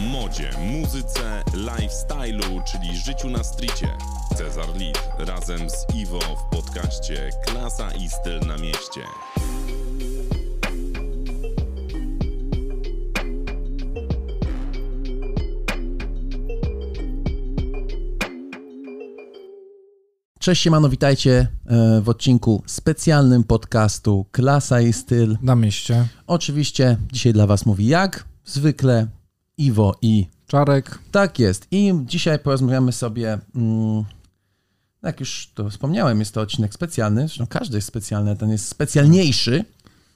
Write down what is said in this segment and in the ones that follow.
modzie, muzyce, lifestyle'u, czyli życiu na stricie. Cezar Lid razem z Iwo w podcaście Klasa i styl na mieście. Cześć, siemano, witajcie e, w odcinku specjalnym podcastu Klasa i Styl. Na mieście. Oczywiście dzisiaj dla Was mówi jak zwykle Iwo i Czarek. tak jest. I dzisiaj porozmawiamy sobie, mm, jak już to wspomniałem, jest to odcinek specjalny, zresztą każdy jest specjalny, ten jest specjalniejszy.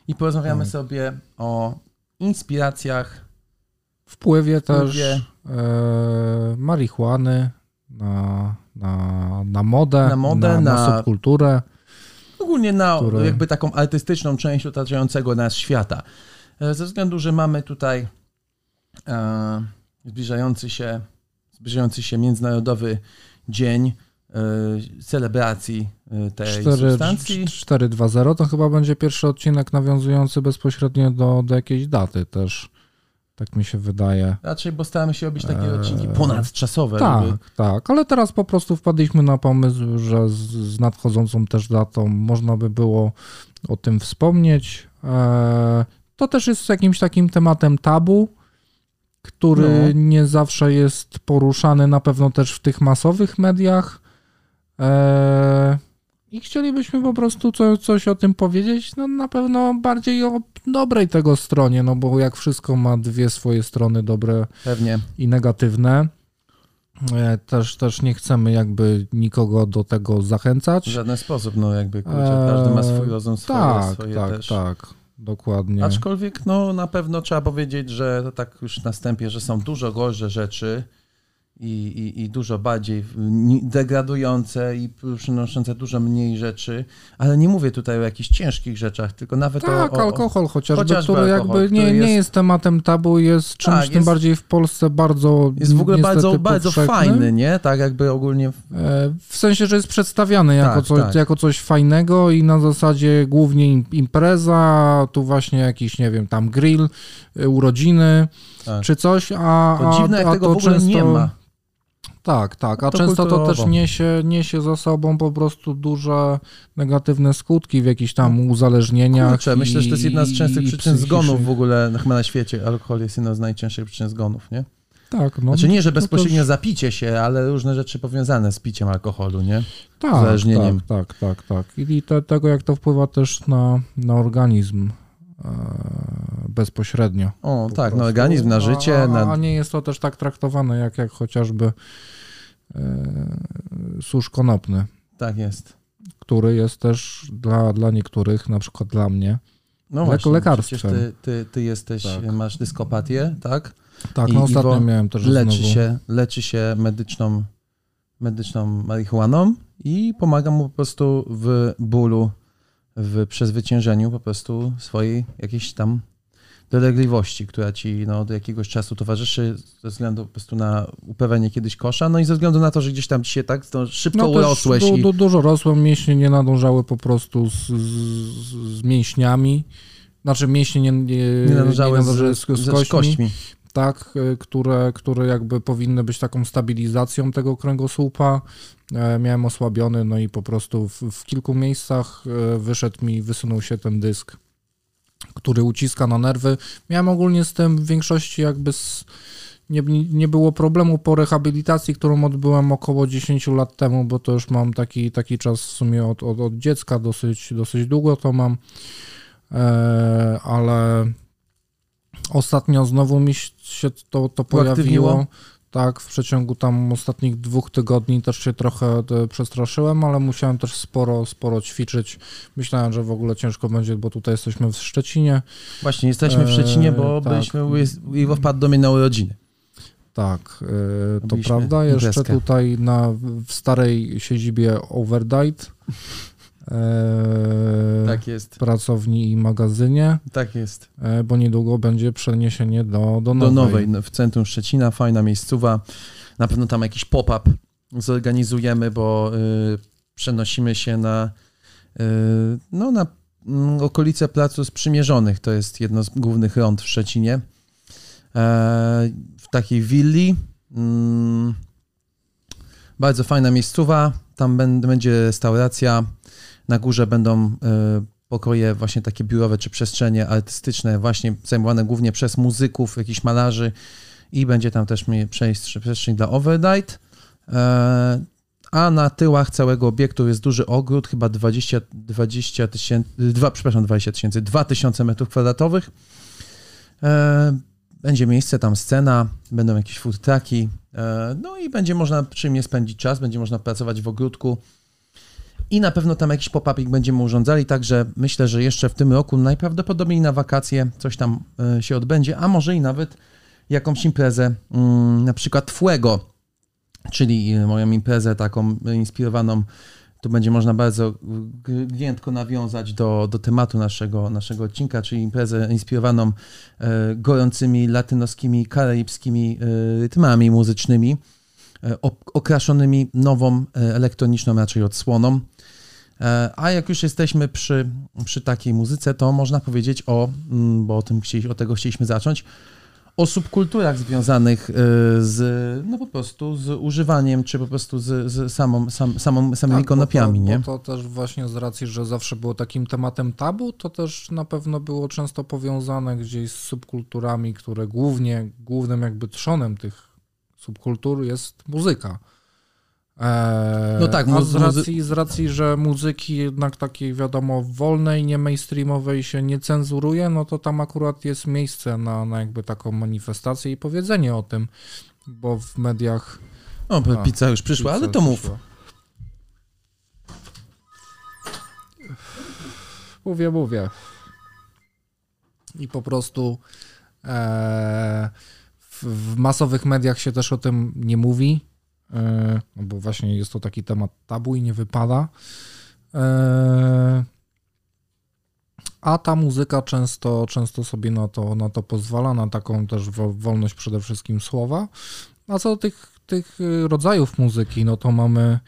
I porozmawiamy Tak. sobie o inspiracjach, Wpływie też Wpływie. e, marihuany na, na, na modę, Na modę, na, na- subkulturę. ogólnie na Które- jakby taką artystyczną część otaczającego nas świata. E, Ze względu, że mamy tutaj zbliżający się, zbliżający się Międzynarodowy Dzień e, celebracji e, tej 4, substancji. 4.2.0 to chyba będzie pierwszy odcinek nawiązujący bezpośrednio do, do jakiejś daty też. Tak mi się wydaje. Raczej, bo staramy się robić takie odcinki ponadczasowe. Tak, żeby- tak, ale teraz po prostu wpadliśmy na pomysł, że z, z nadchodzącą też datą można by było o tym wspomnieć. E, to też jest jakimś takim tematem tabu, który No. nie zawsze jest poruszany na pewno też w tych masowych mediach. E, I chcielibyśmy po prostu co, coś o tym powiedzieć, no na pewno bardziej o dobrej tego stronie, no bo jak wszystko ma dwie swoje strony, dobre Pewnie. i negatywne. E, Też, też nie chcemy jakby nikogo do tego W zachęcać. żaden sposób, no jakby kurczę, każdy ma swój Eee, rozum, swoje, Tak, swoje tak, też. tak, dokładnie. Aczkolwiek no, na pewno trzeba powiedzieć, że tak już na że są dużo gorsze rzeczy i, i, i dużo bardziej degradujące i przynoszące dużo mniej rzeczy, ale nie mówię tutaj o jakichś ciężkich rzeczach, tylko nawet tak, o, o, alkohol chociażby, chociażby który alkohol, jakby nie, który nie jest- jest tematem tabu, jest czymś Tak, tym jest- bardziej w Polsce bardzo jest w ogóle bardzo, bardzo fajny, nie? Tak jakby ogólnie E, W sensie, że jest przedstawiany jako, Tak, coś, tak. jako coś fajnego i na zasadzie głównie im- impreza, tu właśnie jakiś, nie wiem, tam grill, y, urodziny Tak. czy coś, a, to a, dziwne, jak a tego to w ogóle często, nie ma. Tak, tak, a To często to kulturowo. też niesie, niesie za sobą po prostu duże negatywne skutki w jakichś tam uzależnieniach. Kurczę, myślę, że to jest jedna z i- częstych i przyczyn zgonów w ogóle no, chyba na świecie. Alkohol jest jedną z najczęstszych przyczyn zgonów, nie? Tak, no, Znaczy nie, że to bezpośrednio też- zapicie się, ale różne rzeczy powiązane z piciem alkoholu, nie? tak, uzależnieniem. Tak, tak, tak, tak. I te, tego, jak to wpływa też na, na organizm bezpośrednio. O, tak, no organizm na życie, a, na... a nie jest to też tak traktowane, jak, jak chociażby e, susz konopny, tak jest. który jest też dla, dla niektórych, na przykład dla mnie, No właśnie, lekarstwem. ty, ty, ty jesteś, Tak. masz dyskopatię, tak? Tak, I no ostatnio Iwo miałem też Leczy znowu... się, leczy się medyczną, medyczną marihuaną i pomaga mu po prostu w bólu, w przezwyciężeniu po prostu swojej jakiejś tam dolegliwości, która ci no, do jakiegoś czasu towarzyszy ze względu po prostu na upewnienie kiedyś kosza, no i ze względu na to, że gdzieś tam ci się tak no, szybko No urosłeś du, i du, dużo rosłem, mięśnie nie nadążały po prostu z, z, z mięśniami. Znaczy mięśnie nie, nie, nie nadążały z, nadążyły z, z, z z kośćmi, kośćmi. Tak, y, które, które jakby powinny być taką stabilizacją tego kręgosłupa. E, Miałem osłabiony, no i po prostu w, w kilku miejscach e, wyszedł mi, wysunął się ten dysk, który uciska na nerwy. Miałem ogólnie z tym w większości jakby z, nie, nie było problemu po rehabilitacji, którą odbyłem około 10 lat temu, bo to już mam taki, taki czas w sumie od, od, od dziecka, dosyć, dosyć długo to mam, e, ale ostatnio znowu mi się to, to pojawiło. Tak, w przeciągu tam ostatnich dwóch tygodni też się trochę e, przestraszyłem, ale musiałem też sporo, sporo ćwiczyć. Myślałem, że w ogóle ciężko będzie, bo tutaj jesteśmy w Szczecinie. Właśnie, jesteśmy w Szczecinie, bo Eee, tak. byliśmy, Iwo wpadł do mnie na urodziny. Tak, e, to Robiliśmy prawda. Jeszcze imprezkę. tutaj na, w starej siedzibie Overdight, e, Tak jest, pracowni i magazynie, tak jest. e, bo niedługo będzie przeniesienie do, do Do nowej. nowej, no, w centrum Szczecina, fajna miejscowa. Na pewno tam jakiś pop-up zorganizujemy, bo y, przenosimy się na, y, no, na mm, okolice Placu Sprzymierzonych. To jest jedno z głównych rond w Szczecinie. w takiej willi. Mm, bardzo fajna miejscowa, tam będzie restauracja, na górze będą e, pokoje właśnie takie biurowe czy przestrzenie artystyczne, właśnie zajmowane głównie przez muzyków, jakichś malarzy i będzie tam też przestrzeń dla Overnight. E, a na tyłach całego obiektu jest duży ogród, chyba 20, 20 tysięcy, przepraszam, 20 tysięcy, 2000 metrów kwadratowych. E, będzie miejsce, tam scena, będą jakieś food trucki, no i będzie można przy mnie spędzić czas, będzie można pracować w ogródku i na pewno tam jakiś pop-upik będziemy urządzali, także myślę, że jeszcze w tym roku najprawdopodobniej na wakacje coś tam e, się odbędzie, a może i nawet jakąś imprezę, mm, na przykład Fuego, czyli moją imprezę taką inspirowaną tu będzie można bardzo giętko nawiązać do, do tematu naszego, naszego odcinka, czyli imprezę inspirowaną e, gorącymi latynoskimi, karaibskimi e, rytmami muzycznymi, e, okraszonymi nową e, elektroniczną raczej odsłoną. E, a jak już jesteśmy przy, przy takiej muzyce, to można powiedzieć o, mm, bo o tym chcieli, o tego chcieliśmy zacząć, o subkulturach związanych e, z, no po prostu z używaniem, czy po prostu z, z samą, sam, samą, samymi tak, konopiami, bo to, nie? Bo to też właśnie z racji, że zawsze było takim tematem tabu, to też na pewno było często powiązane gdzieś z subkulturami, które głównie, głównym jakby trzonem tych subkultur jest muzyka. Eee, no tak, a z racji, z racji, że muzyki jednak takiej wiadomo wolnej, nie mainstreamowej się nie cenzuruje, no to tam akurat jest miejsce na, na jakby taką manifestację i powiedzenie o tym, bo w mediach... O, a, pizza już przyszła, pizza ale to mów. Przyszła. Mówię, mówię. I po prostu e, w, w masowych mediach się też o tym nie mówi, no bo właśnie jest to taki temat tabu i nie wypada. E, a ta muzyka często, często sobie na to, na to pozwala, na taką też wolność przede wszystkim słowa. A co do tych, tych rodzajów muzyki, no to mamy,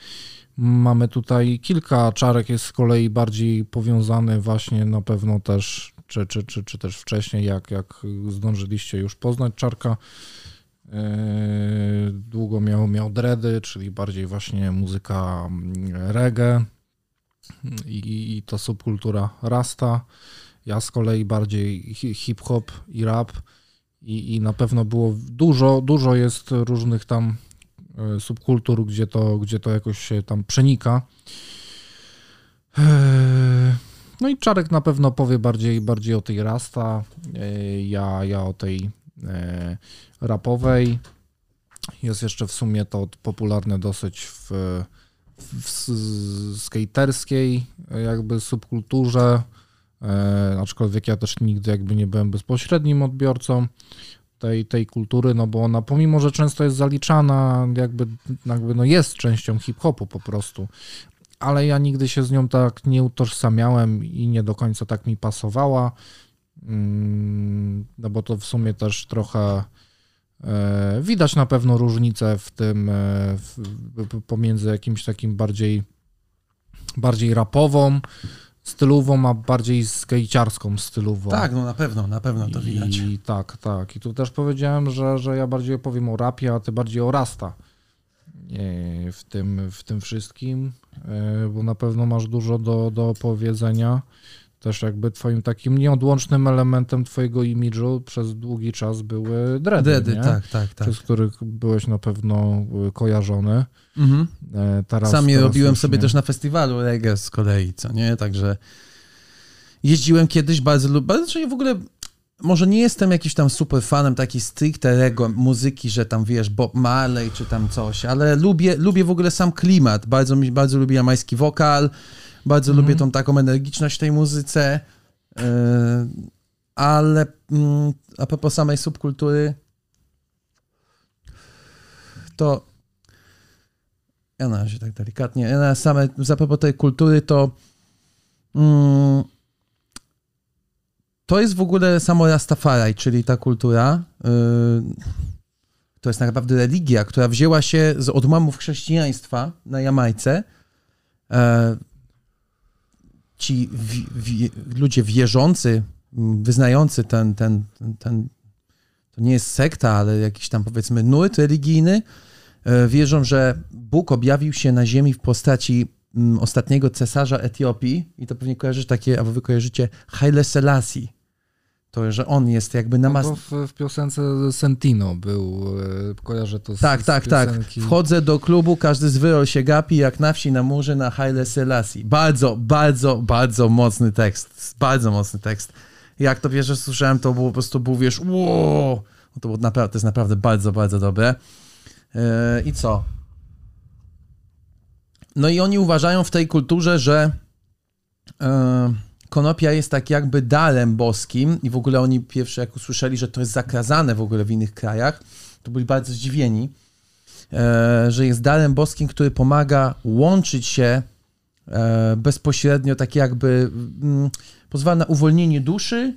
mamy tutaj kilka. Czarek jest z kolei bardziej powiązany właśnie na pewno też, czy, czy, czy, czy też wcześniej, jak, jak zdążyliście już poznać Czarka, długo miał, miał dready, czyli bardziej właśnie muzyka mm, reggae i, i to subkultura rasta. Ja z kolei bardziej hip-hop i rap i, i na pewno było dużo, dużo jest różnych tam e, subkultur, gdzie to, gdzie to jakoś się tam przenika. E, no i Czarek na pewno powie bardziej, bardziej o tej rasta, ja, ja o tej rapowej. Jest jeszcze w sumie to popularne dosyć w, w skaterskiej jakby subkulturze, e, aczkolwiek ja też nigdy jakby nie byłem bezpośrednim odbiorcą tej, tej kultury, no bo ona pomimo, że często jest zaliczana, jakby, jakby no jest częścią hip-hopu po prostu, ale ja nigdy się z nią tak nie utożsamiałem i nie do końca tak mi pasowała, no bo to w sumie też trochę E, widać na pewno różnicę w tym e, w, pomiędzy jakimś takim bardziej, bardziej rapową stylową, a bardziej skejciarską stylową. Tak, no na pewno, na pewno to widać. I tak, tak. I tu też powiedziałem, że, że ja bardziej opowiem o rapie, a ty bardziej o rasta e, w tym, w tym wszystkim, bo na pewno masz dużo do, do opowiedzenia też jakby twoim takim nieodłącznym elementem twojego imidżu przez długi czas były dready, dready nie? tak, tak, tak. Przez których byłeś na pewno y, kojarzony. Mhm. E, teraz, Sam je robiłem sobie nie. też na festiwalu reggae z kolei, co nie? Także jeździłem kiedyś bardzo bardzo, w ogóle może nie jestem jakiś tam super fanem takiej stricte rego muzyki, że tam wiesz Bob Marley czy tam coś, ale lubię, lubię w ogóle sam klimat. Bardzo, bardzo lubię jamański wokal, bardzo mm. lubię tą taką energiczność w tej muzyce, yy, ale yy, a propos samej subkultury, to ja na razie tak delikatnie, ja na same, a propos tej kultury, to yy, to jest w ogóle samo Rastafari, czyli ta kultura, yy, to jest naprawdę religia, która wzięła się z odłamów chrześcijaństwa na Jamajce. Ci ludzie wierzący, wyznający ten, ten, ten, to nie jest sekta, ale jakiś tam powiedzmy nurt religijny, e, wierzą, że Bóg objawił się na ziemi w postaci mm, ostatniego cesarza Etiopii i to pewnie kojarzysz takie, albo wy kojarzycie Haile Selassie. To, że on jest jakby No namast... bo w, w piosence Sentino był, e, kojarzę to z Tak, z tak, tak. piosenki. Wchodzę do klubu, każdy z wyrol się gapi jak na wsi na murze na Haile Selassie. Bardzo, bardzo, bardzo mocny tekst. Bardzo mocny tekst. Jak to pierwsze słyszałem, to było po prostu był, wiesz, wow! No to, było naprawdę, to jest naprawdę bardzo, bardzo dobre. Yy, I co? No i oni uważają w tej kulturze, że yy, konopia jest tak jakby darem boskim i w ogóle oni pierwsze jak usłyszeli, że to jest zakazane w ogóle w innych krajach, to byli bardzo zdziwieni, e, że jest darem boskim, który pomaga łączyć się e, bezpośrednio, tak jakby mm, pozwala na uwolnienie duszy,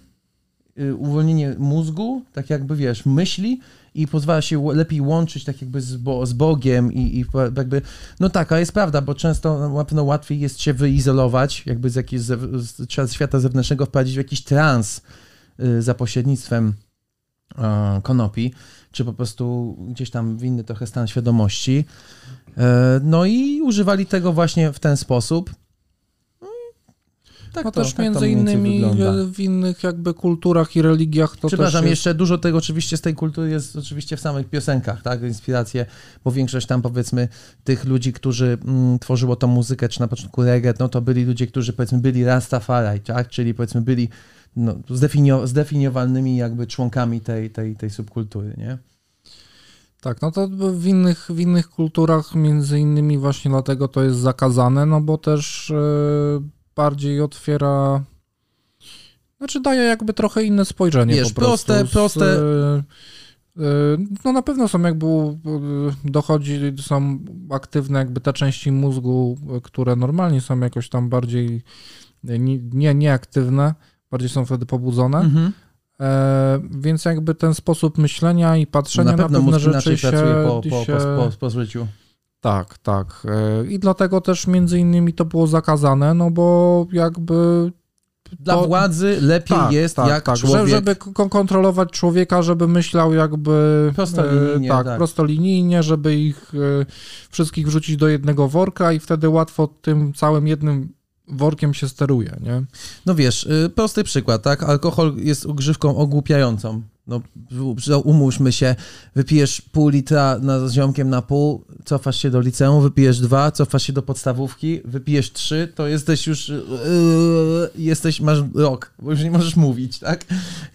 y, uwolnienie mózgu, tak jakby wiesz, myśli i pozwala się lepiej łączyć tak jakby z, bo, z Bogiem i, i jakby, no tak, a jest prawda, bo często na pewno łatwiej jest się wyizolować, jakby z jakiegoś z, świata zewnętrznego wprowadzić w jakiś trans y, za pośrednictwem konopi, czy po prostu gdzieś tam w inny trochę stan świadomości. E, No i używali tego właśnie w ten sposób. Tak No to, też tak to między więcej innymi wygląda. e, w innych jakby kulturach i religiach to Przepraszam, też jest... jeszcze dużo tego oczywiście z tej kultury jest oczywiście w samych piosenkach, tak, inspiracje, bo większość tam powiedzmy tych ludzi, którzy mm, tworzyło tą muzykę, czy na początku reggae, no to byli ludzie, którzy powiedzmy byli Rastafari, tak, czyli powiedzmy byli no, zdefinio- zdefiniowalnymi jakby członkami tej, tej, tej subkultury, nie? Tak, no to w innych, w innych kulturach między innymi właśnie dlatego to jest zakazane, no bo też e, bardziej otwiera, znaczy daje jakby trochę inne spojrzenie Wiesz, po prostu. proste- proste- e, e, No na pewno są jakby, e, dochodzi, są aktywne jakby te części mózgu, które normalnie są jakoś tam bardziej nie, nie, nieaktywne, bardziej są wtedy pobudzone. Mhm. E, więc jakby ten sposób myślenia i patrzenia Na na, pewno pewne mózg rzeczy się, po, po, się... po, po, po zżyciu. Tak, tak. E, I dlatego też między innymi to było zakazane, no bo jakby... Dla to- władzy lepiej tak, jest, tak, jak tak, człowiek... że- żeby kontrolować człowieka, żeby myślał jakby... Prostolinijnie, e, tak, tak. prostolinijnie, żeby ich e, wszystkich wrzucić do jednego worka i wtedy łatwo tym całym jednym workiem się steruje, nie? No wiesz, y, prosty przykład, tak? Alkohol jest używką ogłupiającą. No, umówmy się, wypijesz pół litra na, z ziomkiem na pół, cofasz się do liceum, wypijesz dwa, cofasz się do podstawówki, wypijesz trzy, to jesteś już, yy, jesteś, masz rok, bo już nie możesz mówić, tak?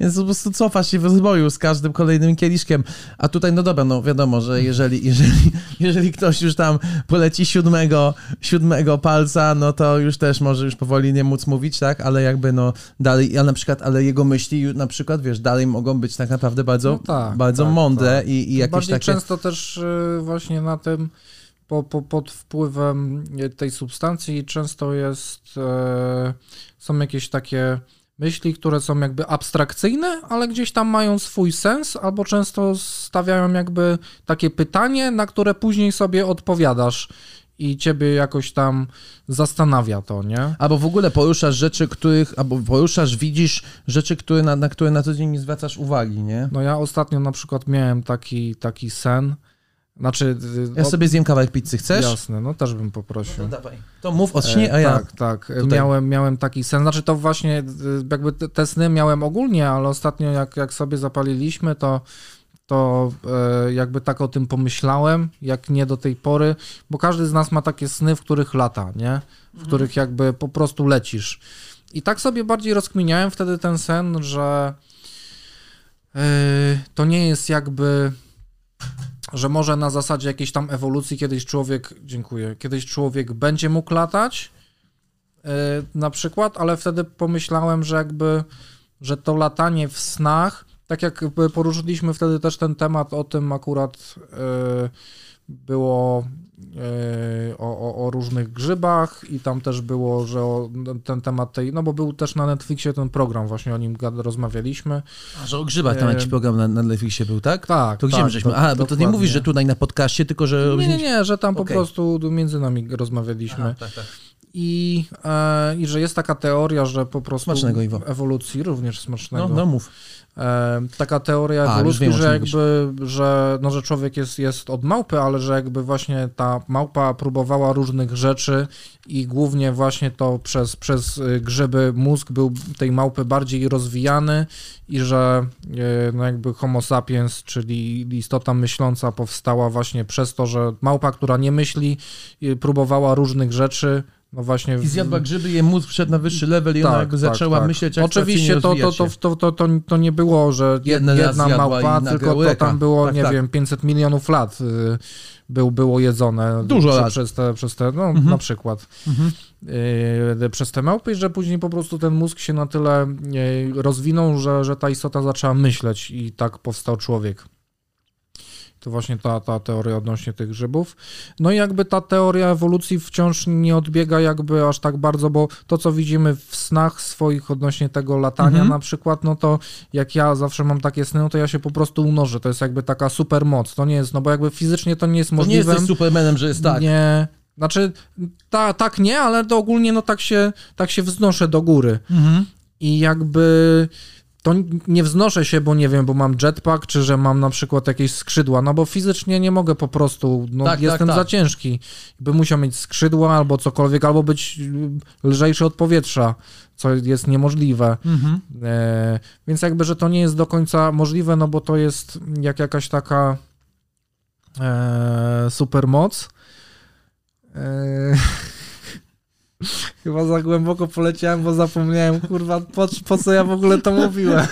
Więc po prostu cofasz się w rozwoju z każdym kolejnym kieliszkiem. A tutaj, no dobra, no wiadomo, że jeżeli, jeżeli, jeżeli ktoś już tam poleci siódmego, siódmego palca, no to już też może już powoli nie móc mówić, tak? Ale jakby no dalej, a na przykład, ale jego myśli na przykład, wiesz, dalej mogą być tak naprawdę bardzo, No tak, bardzo tak, mądre tak. i, i jakieś Bardziej takie... często też y, właśnie na tym, po, po, pod wpływem tej substancji często jest, e, są jakieś takie myśli, które są jakby abstrakcyjne, ale gdzieś tam mają swój sens, albo często stawiają jakby takie pytanie, na które później sobie odpowiadasz i ciebie jakoś tam zastanawia to, nie? Albo w ogóle poruszasz rzeczy, których, albo poruszasz, widzisz rzeczy, które na, na które na co dzień nie zwracasz uwagi, nie? No ja ostatnio na przykład miałem taki, taki sen, znaczy... Ja o- sobie zjem kawałek pizzy, chcesz? Jasne, no też bym poprosił. No dawaj. To mów o śnie, a E, ja... Tak, tak. E, tutaj. Miałem, miałem taki sen. Znaczy to właśnie e, jakby te- te sny miałem ogólnie, ale ostatnio jak, jak sobie zapaliliśmy, to, to e, jakby tak o tym pomyślałem, jak nie do tej pory, bo każdy z nas ma takie sny, w których lata, nie? W których jakby po prostu lecisz. I tak sobie bardziej rozkminiałem wtedy ten sen, że e, to nie jest jakby że może na zasadzie jakiejś tam ewolucji kiedyś człowiek, dziękuję, kiedyś człowiek będzie mógł latać, yy, na przykład, ale wtedy pomyślałem, że jakby, że to latanie w snach, tak jak poruszyliśmy wtedy też ten temat o tym akurat yy, było yy, o, o, o różnych grzybach i tam też było, że o, ten temat tej, no bo był też na Netflixie ten program, właśnie o nim rozmawialiśmy. A, że o grzybach tam jakiś program na, na Netflixie był, tak? Tak, To gdzie tak, my żeśmy? A, bo to nie mówisz, że tutaj na podcaście, tylko że... Nie, nie, nie, że tam po Okej. prostu między nami rozmawialiśmy. Aha, tak, tak. I, e, I że jest taka teoria, że po prostu Smacznego, Iwo. ewolucji, również smacznego. No, no mów. E, taka teoria A, ewolucji, wiem, że mówisz. jakby, że, no, że człowiek jest, jest od małpy, ale że jakby właśnie ta małpa próbowała różnych rzeczy i głównie właśnie to przez, przez y, grzyby mózg był tej małpy bardziej rozwijany i że y, no jakby homo sapiens, czyli istota myśląca powstała właśnie przez to, że małpa, która nie myśli, y, próbowała różnych rzeczy, no właśnie... w- I zjadła grzyby, jej mózg wszedł na wyższy level i ona jakby zaczęła myśleć Oczywiście to, to, to, to, to, to, to nie było, że jedna, jedna małpa, tylko to tam było, Tak, nie tak. wiem, 500 milionów lat y, był, było jedzone. Dużo lat. Przez te, przez te no Mhm. na przykład. Mhm. y, przez te małpy, i że później po prostu ten mózg się na tyle y, rozwinął, że, że ta istota zaczęła myśleć i tak powstał człowiek. To właśnie ta, ta teoria odnośnie tych grzybów. No i jakby ta teoria ewolucji wciąż nie odbiega jakby aż tak bardzo, bo to, co widzimy w snach swoich odnośnie tego latania Mhm. na przykład, no to jak ja zawsze mam takie sny, no to ja się po prostu unożę. To jest jakby taka super moc. To nie jest, no bo jakby fizycznie to nie jest To nie możliwe. jesteś Supermanem, że jest tak. Nie. Znaczy, ta, tak nie, ale to ogólnie no tak się, tak się wznoszę do góry. Mhm. I jakby to nie wznoszę się, bo nie wiem, bo mam jetpack, czy że mam na przykład jakieś skrzydła, no bo fizycznie nie mogę po prostu, no Tak, tak, jestem tak. za ciężki. By musiał mieć skrzydła albo cokolwiek, albo być y, lżejszy od powietrza, co jest niemożliwe. Mhm. E, więc jakby, że to nie jest do końca możliwe, no bo to jest jak jakaś taka e, supermoc. E, chyba za głęboko poleciałem, bo zapomniałem, kurwa, po, po co ja w ogóle to mówiłem.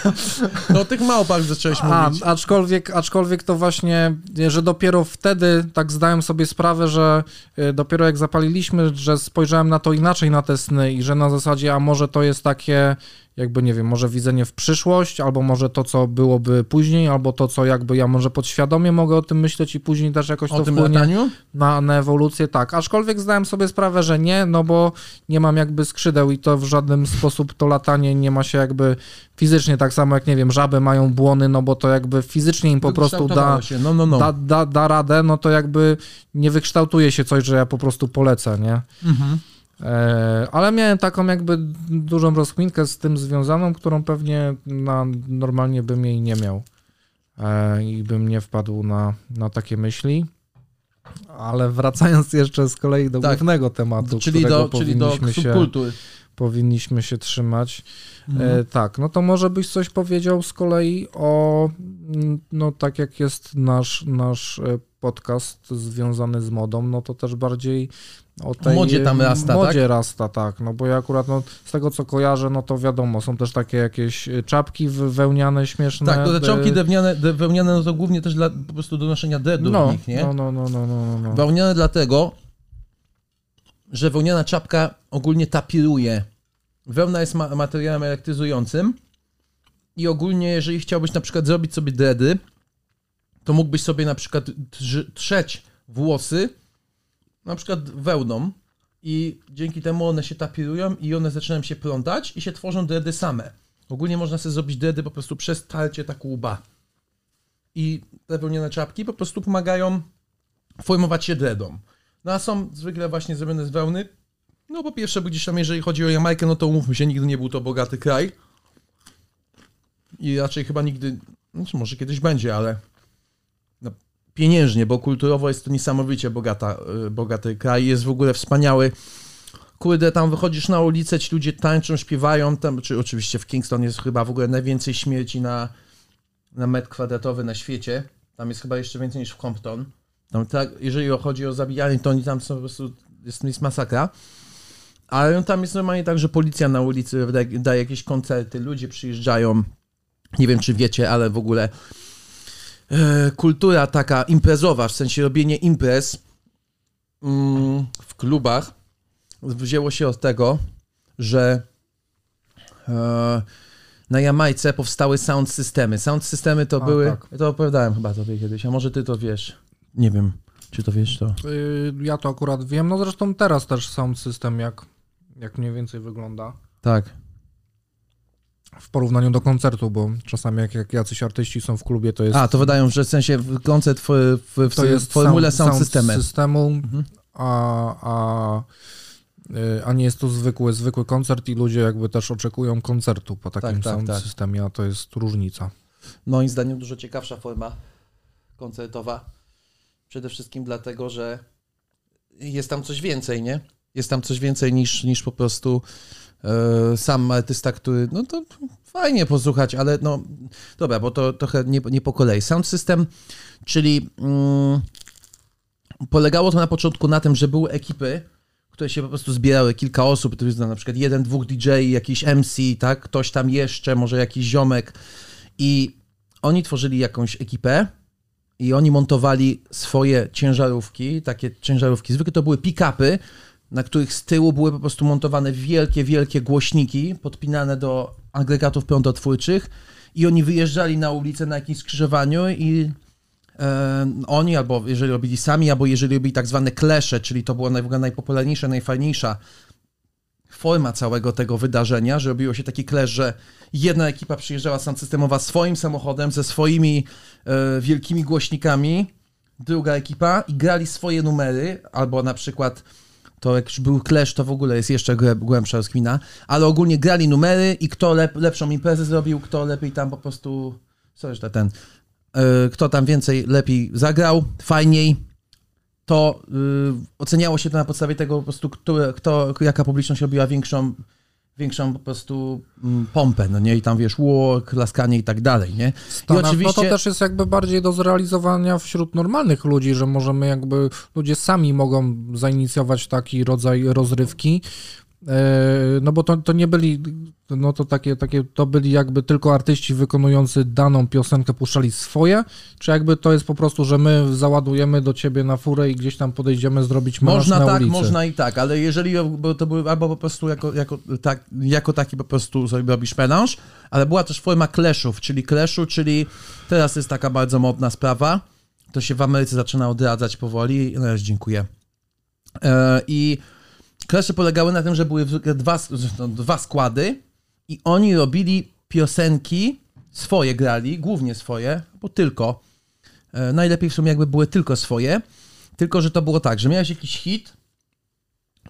No o tych małpach zacząłeś A, mówić. aczkolwiek, aczkolwiek to właśnie, że dopiero wtedy tak zdałem sobie sprawę, że y, dopiero jak zapaliliśmy, że spojrzałem na to inaczej na te sny i że na zasadzie, a może to jest takie, jakby nie wiem, może widzenie w przyszłość, albo może to, co byłoby później, albo to, co jakby ja może podświadomie mogę o tym myśleć i później też jakoś O to wpłynie na, na ewolucję, tak. Aczkolwiek zdałem sobie sprawę, że nie, no bo nie mam jakby skrzydeł i to w żaden sposób to latanie nie ma się jakby fizycznie tak samo jak, nie wiem, żaby mają błony, no bo to jakby fizycznie im po prostu da. No, no, no. da, da, da radę, no to jakby nie wykształtuje się coś, że ja po prostu polecę, nie? Mhm. E, ale miałem taką jakby dużą rozkminkę z tym związaną, którą pewnie na, normalnie bym jej nie miał e, i bym nie wpadł na, na takie myśli. Ale wracając jeszcze z kolei do Tak. głównego tematu, Czyli którego do, czyli do powinniśmy, się, subkultury. powinniśmy się trzymać. Mhm. E, tak, no to może byś coś powiedział z kolei o, no tak jak jest nasz, nasz e, podcast związany z modą, no to też bardziej o tej modzie tam rasta, modzie rasta, tak, no bo ja akurat no, z tego co kojarzę, no to wiadomo, są też takie jakieś e, czapki wełniane, śmieszne. Tak, to te e, czapki drewniane, de- wełniane, no to głównie też dla po prostu do noszenia dreadów no, w nich, nie? no, no, no, no, no, no, no. Wełniane dlatego, że wełniana czapka ogólnie tapiruje. Wełna jest ma- materiałem elektryzującym i ogólnie, jeżeli chciałbyś na przykład zrobić sobie dready, to mógłbyś sobie na przykład trz- trzeć włosy na przykład wełną i dzięki temu one się tapirują i one zaczynają się plątać i się tworzą dready same. Ogólnie można sobie zrobić dready po prostu przez tarcie tak łba. I te wełniane czapki po prostu pomagają formować się dreadom. No a są zwykle właśnie zrobione z wełny. No po pierwsze, bo gdzieś tam jeżeli chodzi o Jamajkę, no to umówmy się, nigdy nie był to bogaty kraj. I raczej chyba nigdy, znaczy może kiedyś będzie, ale pieniężnie, bo kulturowo jest to niesamowicie bogata, y, bogaty kraj. Jest w ogóle wspaniały. Kurde, tam wychodzisz na ulicę, ci ludzie tańczą, śpiewają, tam, czy oczywiście w Kingston jest chyba w ogóle najwięcej śmierci na, na metr kwadratowy na świecie. Tam jest chyba jeszcze więcej niż w Compton. Tam tak, jeżeli chodzi o zabijanie, to oni tam są po prostu, jest, jest masakra. Ale tam jest normalnie tak, że policja na ulicy daje, jakieś koncerty, ludzie przyjeżdżają. Nie wiem, czy wiecie, ale w ogóle kultura taka imprezowa, w sensie robienie imprez mm, w klubach wzięło się od tego, że e, na Jamajce powstały sound systemy. Sound systemy to A, były. tak. To opowiadałem chyba tobie kiedyś, a może ty to wiesz. Nie wiem, czy to wiesz to. Y, Ja to akurat wiem, no zresztą teraz też sound system jak, jak mniej więcej wygląda. Tak. W porównaniu do koncertu, bo czasami jak, jak jacyś artyści są w klubie, to jest, A, to wydają, że w sensie w- koncert w, w, w, to jest formule sound, systemy. systemu, Mhm. a, a Y, a nie jest to zwykły, zwykły koncert i ludzie jakby też oczekują koncertu po takim Tak, tak, sound tak. systemie, a to jest różnica. Moim zdaniem dużo ciekawsza forma koncertowa. Przede wszystkim dlatego, że jest tam coś więcej, nie? Jest tam coś więcej niż, niż po prostu sam artysta, który, no to fajnie posłuchać, ale no dobra, bo to trochę nie, nie po kolei. Sound system, czyli mm, polegało to na początku na tym, że były ekipy, które się po prostu zbierały, kilka osób, to jest na przykład jeden, dwóch DJ, jakiś MC, tak, ktoś tam jeszcze, może jakiś ziomek. I oni tworzyli jakąś ekipę i oni montowali swoje ciężarówki, takie ciężarówki, zwykle to były pick-upy, na których z tyłu były po prostu montowane wielkie, wielkie głośniki podpinane do agregatów prądotwórczych i oni wyjeżdżali na ulicę na jakimś skrzyżowaniu i e, oni albo jeżeli robili sami, albo jeżeli robili tak zwane klesze, czyli to była naj, najpopularniejsza, najfajniejsza forma całego tego wydarzenia, że robiło się taki klesz, że jedna ekipa przyjeżdżała sound systemowa swoim samochodem, ze swoimi e, wielkimi głośnikami, druga ekipa i grali swoje numery, albo na przykład to jak już był klesz, to w ogóle jest jeszcze głę- głębsza rozkmina, ale ogólnie grali numery i kto lep, lepszą imprezę zrobił, kto lepiej tam po prostu, co jeszcze ten, e, kto tam więcej, lepiej zagrał, fajniej, to y, oceniało się to na podstawie tego po prostu, kto, jaka publiczność robiła większą, większą po prostu mm, pompę, no nie, i tam wiesz, ło, klaskanie i tak dalej, nie? Stanach, No oczywiście- to też jest jakby bardziej do zrealizowania wśród normalnych ludzi, że możemy jakby, ludzie sami mogą zainicjować taki rodzaj rozrywki, no bo to, to nie byli, no to takie, takie, to byli jakby tylko artyści wykonujący daną piosenkę, puszczali swoje, czy jakby to jest po prostu, że my załadujemy do ciebie na furę i gdzieś tam podejdziemy zrobić Można na tak, ulicy. można i tak, ale jeżeli bo to były albo po prostu jako, jako, tak, jako taki po prostu sobie robisz melanż, ale była też forma clashów, czyli clashu, czyli teraz jest taka bardzo modna sprawa, to się w Ameryce zaczyna odradzać powoli, no już dziękuję. E, I clashy polegały na tym, że były dwa, no, dwa składy i oni robili piosenki, swoje grali, głównie swoje, bo tylko, e, najlepiej w sumie jakby były tylko swoje, tylko, że to było tak, że miałeś jakiś hit,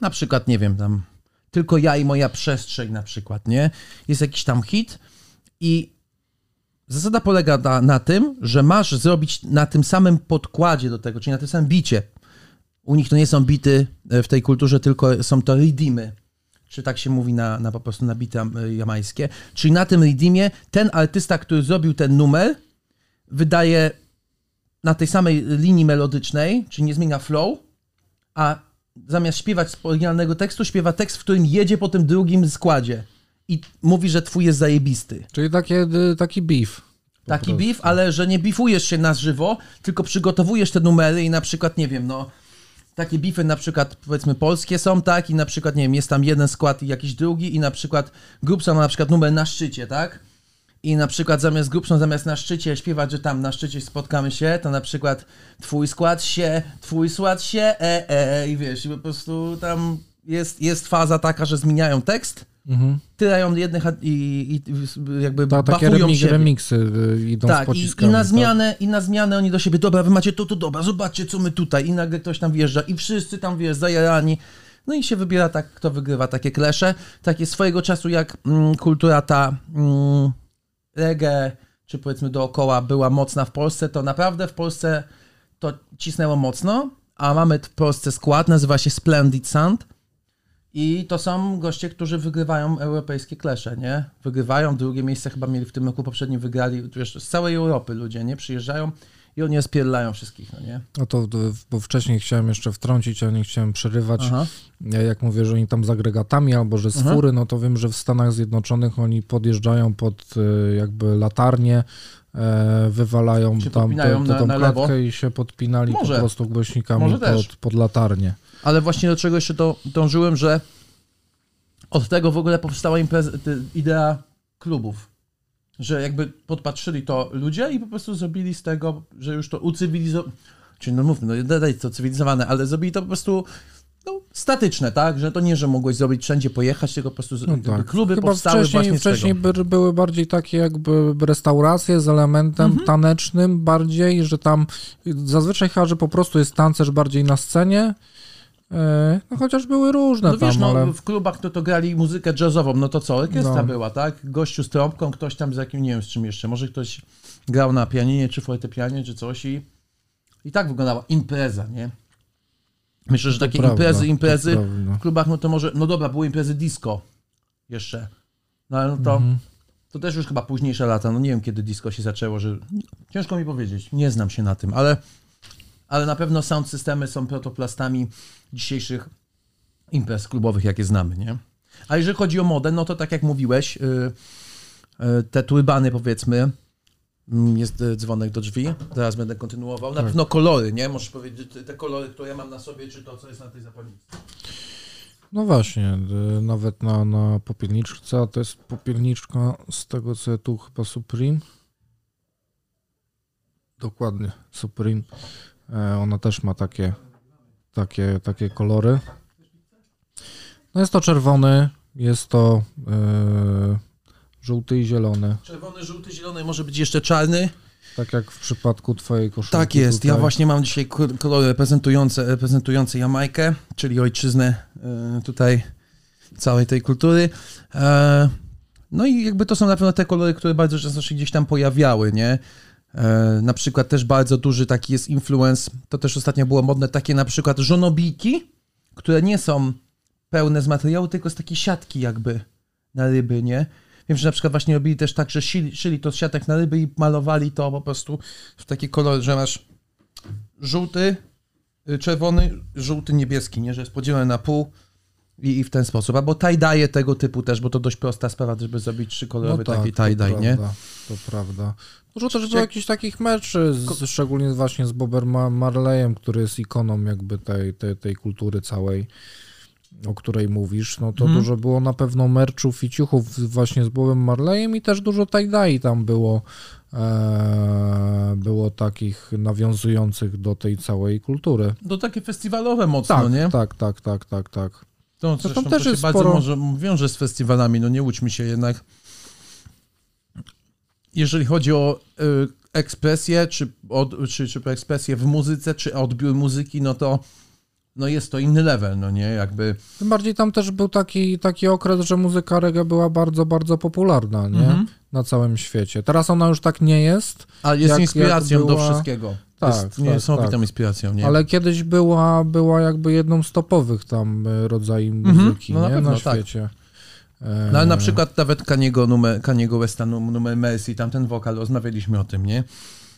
na przykład, nie wiem, tam tylko ja i moja przestrzeń na przykład, nie? Jest jakiś tam hit i zasada polega na, na tym, że masz zrobić na tym samym podkładzie do tego, czyli na tym samym bicie. U nich to nie są bity e, w tej kulturze, tylko są to redeemy. Czy tak się mówi na, na po prostu na bity am- jamańskie. Czyli na tym redeemie ten artysta, który zrobił ten numer, wydaje na tej samej linii melodycznej, czyli nie zmienia flow, a zamiast śpiewać z oryginalnego tekstu, śpiewa tekst, w którym jedzie po tym drugim składzie. I mówi, że twój jest zajebisty. Czyli takie, y, taki beef. Taki prostu. beef, ale że nie beefujesz się na żywo, tylko przygotowujesz te numery i na przykład, nie wiem, no, takie beefy na przykład, powiedzmy, polskie są, tak, i na przykład, nie wiem, jest tam jeden skład i jakiś drugi i na przykład Grubson ma na przykład numer na szczycie, tak? I na przykład zamiast Grubson, zamiast na szczycie śpiewać, że tam na szczycie spotkamy się, to na przykład twój skład się, twój skład się, e, e, i wiesz, i po prostu tam jest, jest faza taka, że zmieniają tekst, Mhm. tyrają jednych i, i jakby Ta, takie siebie. remiksy y, idą z Tak, i, i pociskami. na tak? zmianę, i na zmianę oni do siebie, dobra, wy macie to, to, dobra, zobaczcie, co my tutaj. I nagle ktoś tam wjeżdża i wszyscy tam, wiesz, zajarani. No i się wybiera tak, kto wygrywa takie klesze. Takie swojego czasu, jak mm, kultura ta mm, reggae, czy powiedzmy dookoła była mocna w Polsce, to naprawdę w Polsce to cisnęło mocno, a mamy w Polsce skład, nazywa się Splendid Sound. I to są goście, którzy wygrywają europejskie klesze, nie? Wygrywają, drugie miejsce chyba mieli w tym roku, poprzednim wygrali, wiesz, z całej Europy ludzie, nie? Przyjeżdżają i oni spierdlają wszystkich, no nie? No to, bo wcześniej chciałem jeszcze wtrącić, a nie chciałem przerywać. Aha. Ja Jak mówię, że oni tam z agregatami albo że z Mhm. fury, no to wiem, że w Stanach Zjednoczonych oni podjeżdżają pod y, jakby latarnię, e, wywalają tam tę klatkę i się podpinali Może. po prostu głośnikami pod, pod latarnię. Ale właśnie do czego jeszcze to dążyłem, że od tego w ogóle powstała impreza, idea klubów. Że jakby podpatrzyli to ludzie i po prostu zrobili z tego, że już to ucywilizowali. Czyli no mówmy, no daj to cywilizowane, ale zrobili to po prostu no, statyczne, tak? Że to nie, że mogłeś zrobić wszędzie pojechać, tylko po prostu No tak. kluby Chyba powstały wcześniej, właśnie wcześniej by, były bardziej takie jakby restauracje z elementem Mhm. tanecznym bardziej, że tam zazwyczaj chyba, że po prostu jest tancerz bardziej na scenie no chociaż były różne No wiesz, tam, no, ale... w klubach no to grali muzykę jazzową, no to co, orkiestra No. była, tak? Gościu z trąbką, ktoś tam z jakim, nie wiem z czym jeszcze, może ktoś grał na pianinie, czy fortepianie, czy coś i, i tak wyglądała impreza, nie? Myślę, że takie prawda, imprezy, imprezy w klubach, no to może, no dobra, były imprezy disco jeszcze, no ale no to, Mhm. to też już chyba późniejsze lata, no nie wiem kiedy disco się zaczęło, że ciężko mi powiedzieć, nie znam się na tym, ale, ale na pewno sound systemy są protoplastami dzisiejszych imprez klubowych, jakie znamy, nie? A jeżeli chodzi o modę, no to tak jak mówiłeś, y, y, te turbany powiedzmy, mm, jest y, dzwonek do drzwi, zaraz będę kontynuował, na pewno kolory, nie? Możesz powiedzieć te kolory, które ja mam na sobie, czy to, co jest na tej zapalnicy. No właśnie, nawet na, na popielniczce, a to jest popielniczka z tego, co ja tu chyba Supreme. Dokładnie, Supreme. E, Ona też ma takie, takie, takie kolory. No jest to czerwony, jest to e, żółty i zielony. Czerwony, żółty, zielony, może być jeszcze czarny. Tak jak w przypadku twojej koszulki. Tak jest, ja tutaj. właśnie mam dzisiaj kolory reprezentujące, reprezentujące Jamajkę, czyli ojczyznę y, tutaj całej tej kultury. E, No i jakby to są na pewno te kolory, które bardzo często się gdzieś tam pojawiały, nie? E, Na przykład też bardzo duży taki jest influence, to też ostatnio było modne, takie na przykład żonobijki, które nie są pełne z materiału, tylko z takiej siatki jakby na ryby, nie? Wiem, że na przykład właśnie robili też tak, że szyli, szyli to z siatek na ryby i malowali to po prostu w taki kolor, że masz żółty, y, czerwony, żółty, niebieski, nie? Że jest podzielony na pół i, i w ten sposób. Albo tie-dye tego typu też, bo to dość prosta sprawa, żeby zrobić trzykolorowy taki No to tie-dye, nie? prawda, To prawda. Dużo też było jakichś takich meczy, z, szczególnie właśnie z Bobem Ma- Marleyem, który jest ikoną jakby tej, tej, tej kultury całej, o której mówisz. No to Mhm. dużo było na pewno merczów i ciuchów właśnie z Bobem Marleyem i też dużo tie-dye tam było, e, było takich nawiązujących do tej całej kultury. To takie festiwalowe mocno, Tak, No nie? tak, tak, tak, tak, tak. To, tam zresztą też to jest bardzo sporo- może wiąże z festiwalami, no nie łudźmy się jednak. Jeżeli chodzi o y, ekspresję, czy, od, czy, czy ekspresję w muzyce, czy odbiór muzyki, no to no jest to inny level, no nie? Jakby Tym bardziej tam też był taki, taki okres, że muzyka reggae była bardzo, bardzo popularna, nie? Mhm. Na całym świecie. Teraz ona już tak nie jest, A jest Jak- inspiracją jak do była- wszystkiego. Tak, jest tak, niesamowitą tak. inspiracją, nie? ale kiedyś była, była jakby jedną z topowych tam e, rodzajów Mhm. muzyki, No na nie? pewno, na tak. świecie. E, No ale na przykład nawet Kaniego numer, Kaniego Westa num- numer Mercy, tam ten wokal, rozmawialiśmy o tym, nie?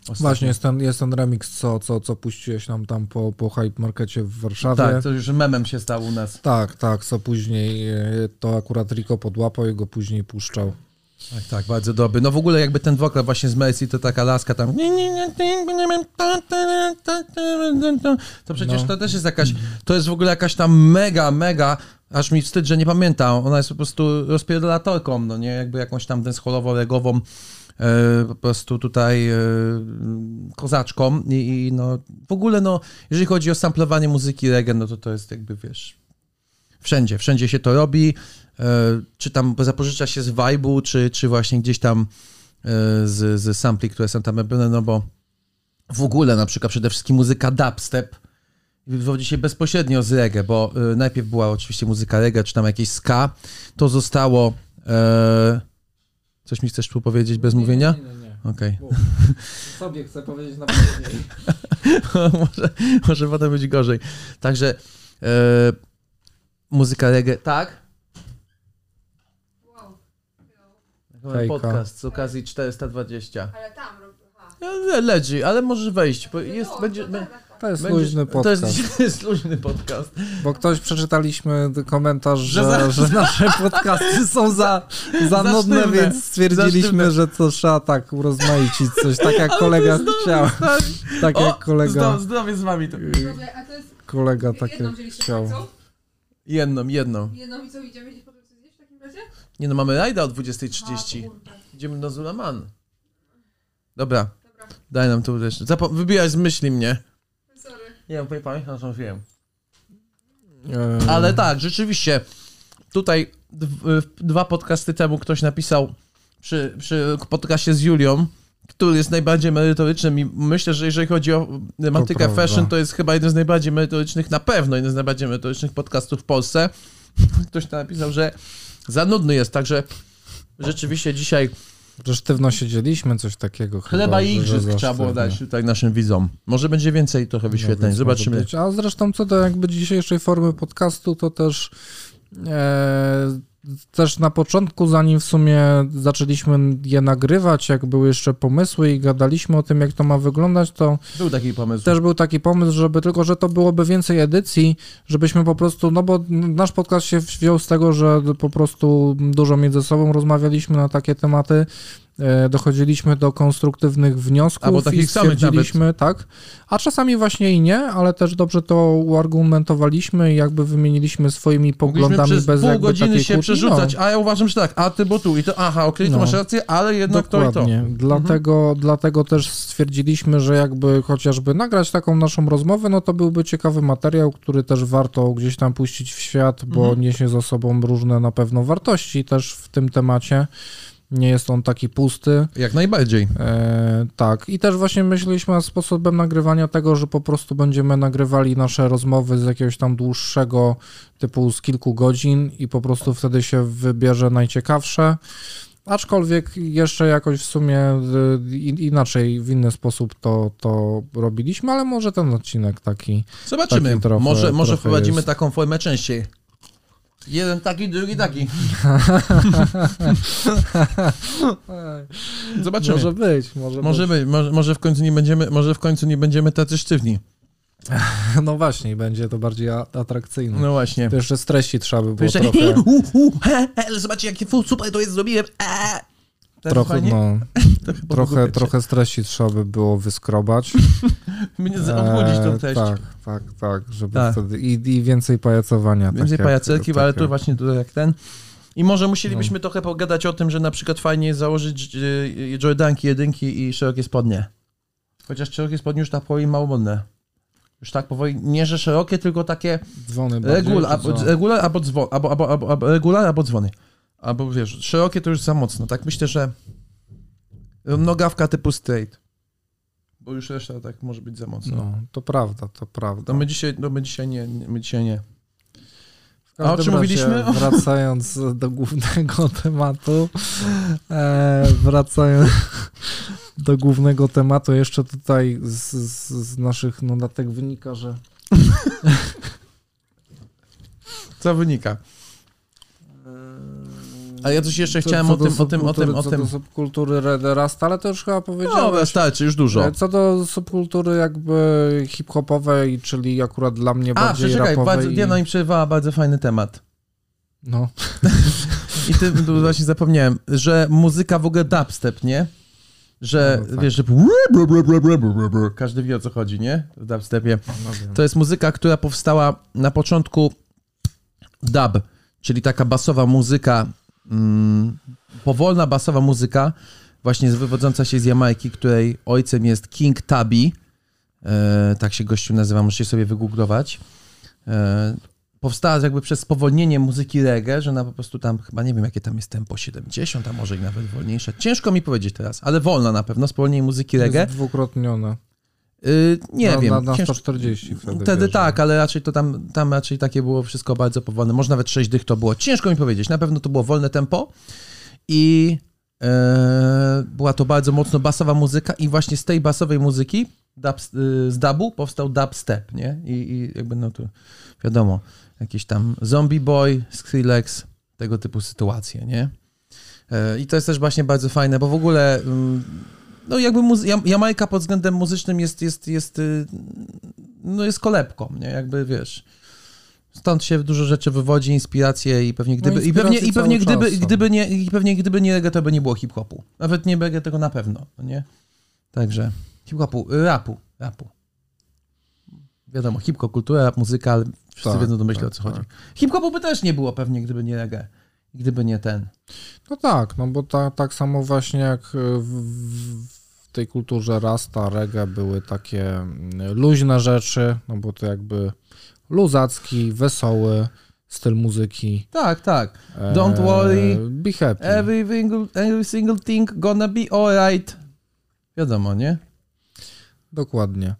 Ostatnio. Właśnie jest ten, jest ten remix, co, co, co puściłeś nam tam po, po Hype Markecie w Warszawie. Tak, to już memem się stał u nas. tak, tak, co później, e, to akurat Rico podłapał i go później puszczał. Tak, tak, bardzo dobry. No w ogóle jakby ten wokal właśnie z Mercy, to taka laska tam... To przecież No. to też jest jakaś... To jest w ogóle jakaś tam mega, mega... Aż mi wstyd, że nie pamiętam. Ona jest po prostu rozpierdolatorką, no nie? Jakby jakąś tam dancehallowo-regową e, po prostu tutaj e, kozaczką I, i no w ogóle no, jeżeli chodzi o samplowanie muzyki reggae, no to to jest jakby, wiesz, wszędzie, wszędzie się to robi, e, czy tam zapożycza się z vibe'u, czy, czy właśnie gdzieś tam z, z sampli, które są tam robione, no bo w ogóle na przykład przede wszystkim muzyka dubstep wywodzi się bezpośrednio z reggae, bo e, najpierw była oczywiście muzyka reggae, czy tam jakieś ska, to zostało... E, coś mi chcesz tu powiedzieć bez mówienia? Nie, nie, nie. Okej. Sobie chcę powiedzieć na później. może, może potem być gorzej. Także e, muzyka reggae, tak? Wow. Hejka. Podcast z okazji 420. Ale tam robię. Aha. Le- Leży, ale możesz wejść. Bo jest, No, będzie, to To jest będziesz- luźny podcast. jest, to jest luźny podcast. Bo ktoś przeczytaliśmy komentarz, że, Że że, za- nasze podcasty są za, za Za nudne, sztywne. więc stwierdziliśmy, że to trzeba tak urozmaicić coś, tak jak Ale kolega to jest chciał. Tak O, jak kolega, zdrowie z wami. To. Dobra, a to jest kolega takie chciał. Jedną, jedną. Jedną i co, idziemy gdzieś coś zjeść w takim razie? Nie no, mamy rajda o A, 20.30. kurde. Idziemy do Zulaman. Dobra, Dobra, daj nam tu też. Zapo- wybijaj z myśli mnie. Nie wiem, pamiętam, co wiem. E, Ale tak, rzeczywiście. Tutaj w- dwa podcasty temu ktoś napisał przy, przy podcastie z Julią, który jest najbardziej merytorycznym i myślę, że jeżeli chodzi o tematykę prawda. fashion, to jest chyba jeden z najbardziej merytorycznych, na pewno jeden z najbardziej merytorycznych podcastów w Polsce. Ktoś tam napisał, że za nudny jest, także rzeczywiście dzisiaj sztywno siedzieliśmy, coś takiego. chleba chyba, i igrzysk trzeba było dać tutaj naszym widzom. Może będzie więcej trochę No wyświetleń, więc zobaczymy. A zresztą co do jakby dzisiejszej formy podcastu, to też e, też na początku, zanim w sumie zaczęliśmy je nagrywać, jak były jeszcze pomysły i gadaliśmy o tym, jak to ma wyglądać, to Był taki pomysł. też był taki pomysł, żeby tylko, że to byłoby więcej edycji, żebyśmy po prostu, no bo nasz podcast się wziął z tego, że po prostu dużo między sobą rozmawialiśmy na takie tematy, dochodziliśmy do konstruktywnych wniosków Albo takich i samych stwierdziliśmy, tak, a czasami właśnie i nie, ale też dobrze to uargumentowaliśmy i jakby wymieniliśmy swoimi Mogliśmy poglądami przez bez pół jakby godziny takiej się kłótni, przerzucać, a ja uważam, że tak, a ty bo tu i to, aha, okej, to No. masz rację, ale jednak to i to. Dokładnie. Dlatego, dlatego też stwierdziliśmy, że jakby chociażby nagrać taką naszą rozmowę, no to byłby ciekawy materiał, który też warto gdzieś tam puścić w świat, bo Mhm. niesie za sobą różne na pewno wartości też w tym temacie. Nie jest on taki pusty. Jak najbardziej. E, tak, i też właśnie myśleliśmy nad sposobem nagrywania tego, że po prostu będziemy nagrywali nasze rozmowy z jakiegoś tam dłuższego typu z kilku godzin i po prostu wtedy się wybierze najciekawsze. Aczkolwiek jeszcze jakoś w sumie i- inaczej, w inny sposób to, to robiliśmy, ale może ten odcinek taki. Zobaczymy. Taki trochę- może może wprowadzimy jest. taką formę częściej. Jeden taki, drugi taki. Zobaczymy. Może być, może, Może być. być, może, może w końcu nie będziemy, może w końcu nie będziemy tacy sztywni. No właśnie, będzie to bardziej atrakcyjne. No właśnie. To jeszcze streści trzeba by było Jeszcze, trochę. ale zobaczcie, jakie super to jest, zrobiłem. Eee. Tak Trochę, no, trochę, trochę streści trzeba by było wyskrobać. Mnie odchudzić tą Eee, treść. Tak, tak, tak, żeby Tak. wtedy i, i więcej pajacowania. Więcej tak pajacerki, tak ale tu właśnie tutaj jak ten. I może musielibyśmy No. trochę pogadać o tym, że na przykład fajnie jest założyć y, Jordanki, jedynki i szerokie spodnie. Chociaż szerokie spodnie już tak powoli mało modne. Już tak powoli, nie że szerokie, tylko takie Dzwony regular, albo, regular albo dzwon, albo, albo, albo regular albo dzwony. Albo wiesz, szerokie to już za mocno. Tak myślę, że nogawka typu straight. Bo już reszta tak może być za mocno. No, to prawda, to prawda. To my dzisiaj, no my dzisiaj nie, my dzisiaj nie. A o czym mówiliśmy? Wracając do głównego tematu, e, wracając do głównego tematu, jeszcze tutaj z, z, z naszych notatek wynika, że Co wynika? A ja coś jeszcze co- chciałem co o tym, o tym, o tym, o co tym. do subkultury Rasta, ale to już chyba No, powiedziałeś. wystarczy, już dużo. E, Co do subkultury jakby hip-hopowej, czyli akurat dla mnie A, bardziej przeczekaj, rapowej. bardzo, i- Diana mi przerwała bardzo fajny temat. No, I ty właśnie zapomniałem, że muzyka w ogóle dubstep, nie? Że, No, tak. wiesz, że każdy wie o co chodzi, nie? W dubstepie. no. To jest muzyka, która powstała na początku dub, czyli taka basowa muzyka, mm, powolna basowa muzyka, właśnie wywodząca się z Jamajki, której ojcem jest King Tubby, e, tak się gościu nazywa, możecie sobie wygooglować. E, powstała jakby przez spowolnienie muzyki reggae, że ona po prostu tam, chyba nie wiem jakie tam jest tempo, 70, a może i nawet wolniejsze. Ciężko mi powiedzieć teraz, ale wolna na pewno, spowolnienie muzyki reggae. Jest dwukrotnione. Y, nie na, wiem. Na, na ciężko- 140 wtedy. Wtedy bierze. tak, ale raczej to tam, tam raczej takie było wszystko bardzo powolne. Może nawet 6 dych to było. Ciężko mi powiedzieć. Na pewno to było wolne tempo i e, była to bardzo mocno basowa muzyka i właśnie z tej basowej muzyki dub, y, z dubu powstał dubstep, nie? I, I jakby no to wiadomo, jakiś tam Zombie Boy, Skrillex, tego typu sytuacje, nie? E, I to jest też właśnie bardzo fajne, bo w ogóle mm, no jakby muzy- Jam- Jamajka pod względem muzycznym jest, jest, jest, y, no jest kolebką, nie? Jakby wiesz. Stąd się dużo rzeczy wywodzi, inspiracje i pewnie gdyby, i pewnie, i pewnie gdyby, czas gdyby nie, i pewnie gdyby nie reggae, to by nie było hip-hopu. Nawet nie reggae tego na pewno, no nie? Także hip-hopu, y, rapu, rapu. Wiadomo, hip-hop, kultura, rap, muzyka, ale wszyscy Tak, wiedzą domyśle tak, o co chodzi. tak. Hip-hopu by też nie było pewnie, gdyby nie reggae. Gdyby nie ten. No tak, no bo ta, tak samo właśnie jak w, w tej kulturze rasta, reggae były takie mm, luźne rzeczy, no bo to jakby luzacki, wesoły styl muzyki. Tak, tak. Don't worry. Be happy. Every single, every single thing gonna be alright. Wiadomo, nie? Dokładnie.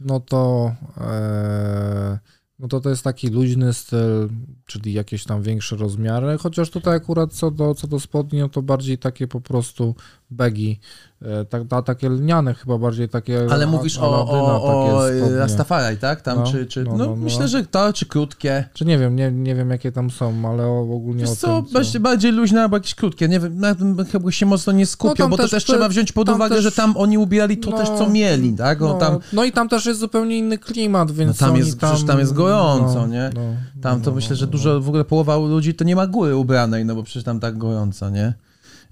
No to, e, no to to jest taki luźny styl, czyli jakieś tam większe rozmiary, chociaż tutaj akurat co do, co do spodni, no to bardziej takie po prostu bagi, e, tak, ta, takie lniane chyba bardziej takie Ale mówisz o, o, o spodnie. Rastafari, tak? Tam, No, czy, czy, no, no, no, no. myślę, że to, czy krótkie. Czy nie wiem, nie, nie wiem jakie tam są, ale ogólnie Wiesz o co, tym, bardziej, bardziej luźne albo jakieś krótkie, nie wiem, na tym chyba się mocno nie skupią, No tam bo to też też te- trzeba wziąć pod tam uwagę, też- że tam oni ubierali to no, też, co mieli, tak? O, no, tam, no i tam też jest zupełnie inny klimat, więc tam jest- przecież tam jest gorąco, no, nie? No, tam to no, myślę, no, że no. dużo, w ogóle połowa ludzi to nie ma góry ubranej, no bo przecież tam tak gorąco, nie?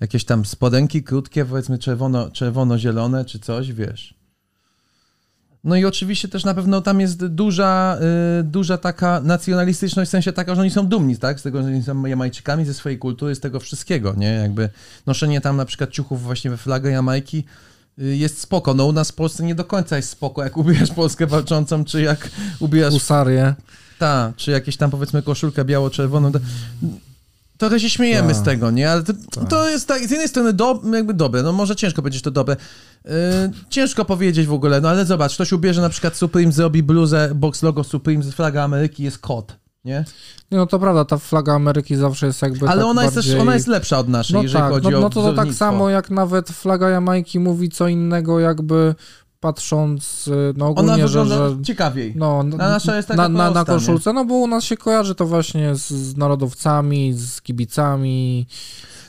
Jakieś tam spodenki krótkie, powiedzmy czerwono, czerwono-zielone czy coś, wiesz. No i oczywiście też na pewno tam jest duża, y, duża taka nacjonalistyczność, w sensie taka, że oni są dumni, tak? Z tego, że oni są Jamajczykami, ze swojej kultury, z tego wszystkiego, nie? Jakby noszenie tam na przykład ciuchów właśnie we flagę Jamajki y, jest spoko. No u nas w Polsce nie do końca jest spoko, jak ubierasz Polskę walczącą, czy jak ubierasz Husarię. ta, czy jakieś tam powiedzmy koszulkę biało-czerwoną. To, trochę się śmiejemy Tak. z tego, nie? Ale to, Tak. to jest tak, z jednej strony do, jakby dobre, no może ciężko powiedzieć to dobre. Yy, ciężko powiedzieć w ogóle, no ale zobacz, ktoś ubierze na przykład Supreme, zrobi bluzę, box logo Supreme z flaga Ameryki, jest kot, nie? Nie, no to prawda, ta flaga Ameryki zawsze jest jakby Ale tak ona jest bardziej... też, ona jest lepsza od naszej, no jeżeli tak, chodzi no, o no to, to tak samo jak nawet flaga Jamajki mówi co innego jakby patrząc y, no ogólnie, Ona że, wygląda że ciekawiej. no, A nasza jest taka na, na, na nie? koszulce, no bo u nas się kojarzy to właśnie z, z narodowcami, z kibicami.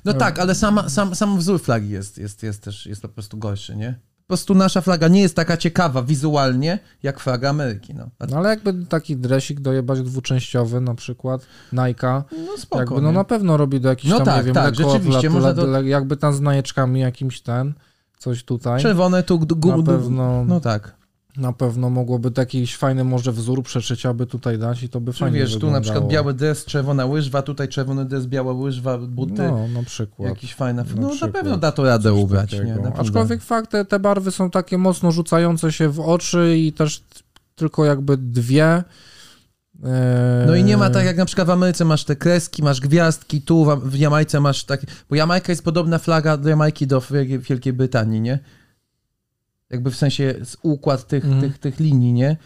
No tak, ale sama, sam, sam wzór flagi jest, jest, jest też jest po prostu gorszy, nie? Po prostu nasza flaga nie jest taka ciekawa wizualnie, jak flaga Ameryki, no. No ale jakby taki dresik dojebać dwuczęściowy na przykład, Nike'a, no spoko, jakby no nie? na pewno robi do jakichś No tam, tak, nie wiem, tak, lekko, rzeczywiście, lat- lat- do- jakby tam z najeczkami jakimś ten, coś tutaj. Czerwone tu... Na gu- pewno, No tak. na pewno mogłoby to jakiś fajny może wzór przeszycia by tutaj dać i to by Czy fajnie wiesz, tu na przykład wyglądało. biały dres, czerwona łyżwa, tutaj czerwony dres, biała łyżwa, buty, No, na przykład. jakiś fajna... na No na przykład. pewno da to radę Coś ubrać, takiego. nie? Aczkolwiek fakt, te, te barwy są takie mocno rzucające się w oczy i też tylko jakby dwie. E, No i nie ma tak jak na przykład w Ameryce masz te kreski, masz gwiazdki, tu w, Jamajce masz takie... Bo Jamajka jest podobna flaga do Jamajki do Wielkiej, Brytanii, nie? Jakby w sensie układ tych, Mhm. tych, tych linii, nie?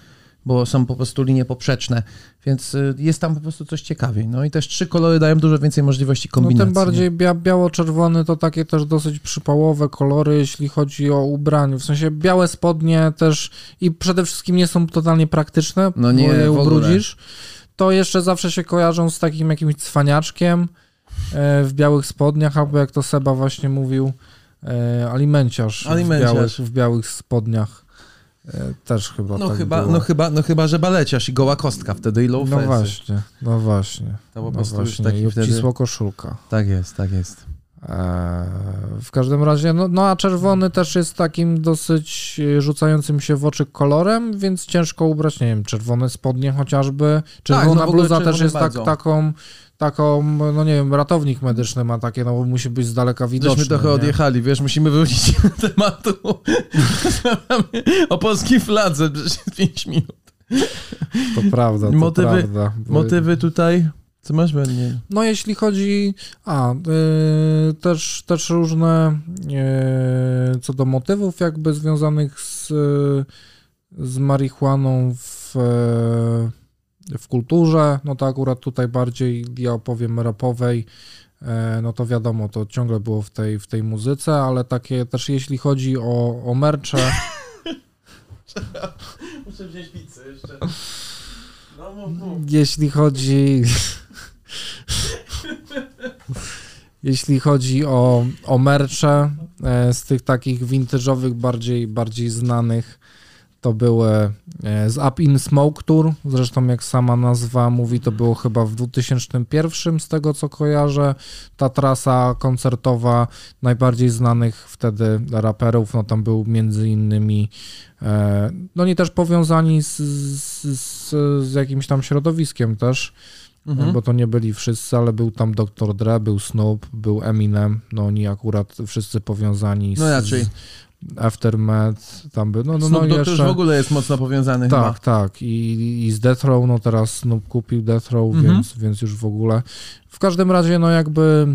Bo są po prostu linie poprzeczne, więc y, jest tam po prostu coś ciekawiej. No i też trzy kolory dają dużo więcej możliwości No kombinacji. tym bardziej bia, biało-czerwony to takie też dosyć przypałowe kolory, jeśli chodzi o ubranie. W sensie białe spodnie też i przede wszystkim nie są totalnie praktyczne, No nie, bo je ubrudzisz. To jeszcze zawsze się kojarzą z takim jakimś cwaniaczkiem e, w białych spodniach, albo jak to Seba właśnie mówił, alimenciarz, Alimenciarz. W, białych, w białych spodniach. E, też chyba No tak chyba, było. no, chyba, no chyba, że baleciarz i goła kostka wtedy i low No właśnie, no właśnie. To po No prostu już właśnie. taki I wtedy... obcisła koszulka. Tak jest, tak jest. Eee, W każdym razie, no, no a czerwony też jest takim dosyć e, rzucającym się w oczy kolorem, więc ciężko ubrać, nie wiem, czerwone spodnie chociażby. Czerwona no w ogóle bluza też jest tak, taką, taką, no nie wiem, ratownik medyczny ma takie, no bo musi być z daleka widoczny. Żeśmy trochę nie? odjechali, wiesz, musimy wrócić do tematu. o polskiej fladze przez 5 minut. To prawda, to Motywy- prawda. Motywy tutaj, co masz będzie? No jeśli chodzi, a, y, też, też różne y, co do motywów jakby związanych z, y, z marihuaną w, w kulturze, no to akurat tutaj bardziej ja opowiem rapowej, e, no to wiadomo, to ciągle było w tej, w tej muzyce, ale takie też jeśli chodzi o, o mercze, Muszę wziąć pizzę jeszcze. No, mów, mów. jeśli chodzi. Jeśli chodzi o, o mercze e, z tych takich vintage'owych, bardziej, bardziej znanych, to były e, z Up in Smoke Tour. Zresztą, jak sama nazwa mówi, to było chyba w 2001, z tego co kojarzę. Ta trasa koncertowa najbardziej znanych wtedy raperów, no tam był między innymi e, no oni też powiązani z, z, z, z jakimś tam środowiskiem też, Mhm. bo to nie byli wszyscy, ale był tam Dr. Dre, był Snoop, był Eminem, no oni akurat wszyscy powiązani z, No raczej. z Aftermath, tam by, no, no, Snoop no jeszcze... już w ogóle jest mocno powiązany Tak, chyba. tak. I, I z Death Row, no teraz Snoop kupił Death Row, Mhm. więc, więc już w ogóle. W każdym razie, no jakby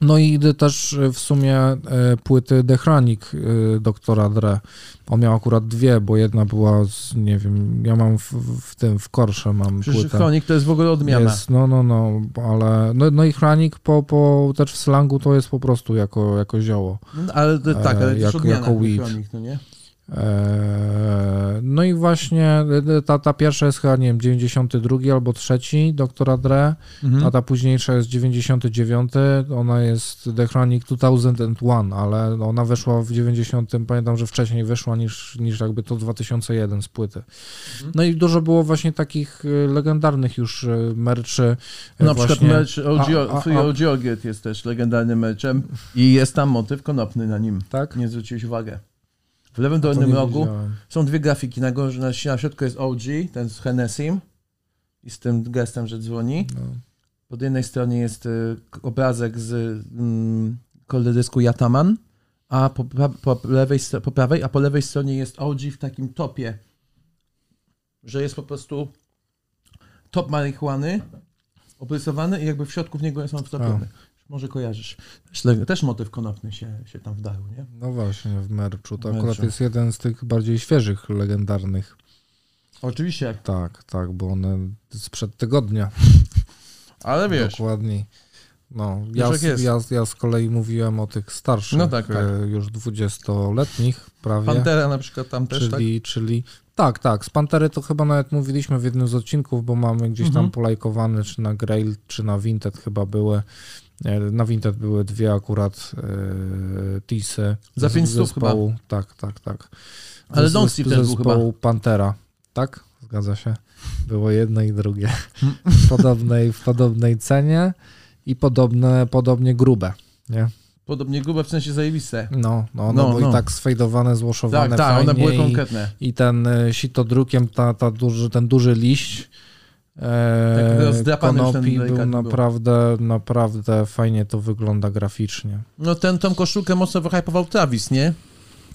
No i też w sumie e, płyty The Chronic e, doktora Dre. On miał akurat dwie, bo jedna była z, nie wiem, ja mam w, w tym, w Korsze mam Przecież płytę. Chronik to jest w ogóle odmiana. Jest, no, no, no, ale no, no i Chronic po, po, też w slangu to jest po prostu jako, jako zioło. No, ale tak, ale E, też jako- weed. Chronik, no nie? Eee, No i właśnie e, ta, ta pierwsza jest chyba, nie wiem, 92 albo trzeci doktora Dre, Mhm. a ta późniejsza jest 99, ona jest The Chronic 2001, ale ona weszła w 90, pamiętam, że wcześniej wyszła niż, niż jakby to 2001 z płyty. Mhm. No i dużo było właśnie takich e, legendarnych już e, merczy. e, Na przykład właśnie- merch a- a- Free jest też legendarnym merchem i jest tam motyw konopny na nim. Tak? Nie zwróciłeś uwagę. W lewym dolnym rogu są dwie grafiki. Na górze, na, na środku jest OG, ten z Hennessim i z tym gestem, że dzwoni. No. Po jednej stronie jest y, obrazek z mm, koledysku Yataman, a po, po, lewej, po prawej, a po lewej stronie jest OG w takim topie, że jest po prostu top marihuany obrysowany i jakby w środku w niego jest on wtopiony. Może kojarzysz. Też, motyw konopny się, się tam wdarł, nie? No właśnie, w merczu. To W akurat merczu. jest jeden z tych bardziej świeżych, legendarnych. Oczywiście, Tak, tak, bo one sprzed tygodnia. ale wiesz, Dokładniej. No, ja, ja, ja z kolei mówiłem o tych starszych, No tak, tak. e, już 20-letnich prawie. Pantera na przykład tam też, tak? czyli, czyli tak, tak. Z Pantery to chyba nawet mówiliśmy w jednym z odcinków, bo mamy gdzieś tam Mhm. polajkowane, czy na Grail, czy na Vinted chyba były. E, Na Vinted były dwie akurat e, tisy. Za z pięć stów zespołu. Tak, tak, tak. Ale Z- Don't Steve też był zespołu Pantera. Tak? Zgadza się. Było jedno i drugie. Hmm. W podobnej, w podobnej cenie i podobne, podobnie grube. Nie? Podobnie grube w sensie zajebiste. No, no, no, No, no. i tak sfejdowane, złoszowane Tak, tak, one były i- konkretne. i ten e, sitodrukiem, ta, ta duży, ten duży liść Tak ten konopi był delikatny był. naprawdę, naprawdę fajnie to wygląda graficznie. No ten, tą koszulkę mocno wyhypował Travis, nie?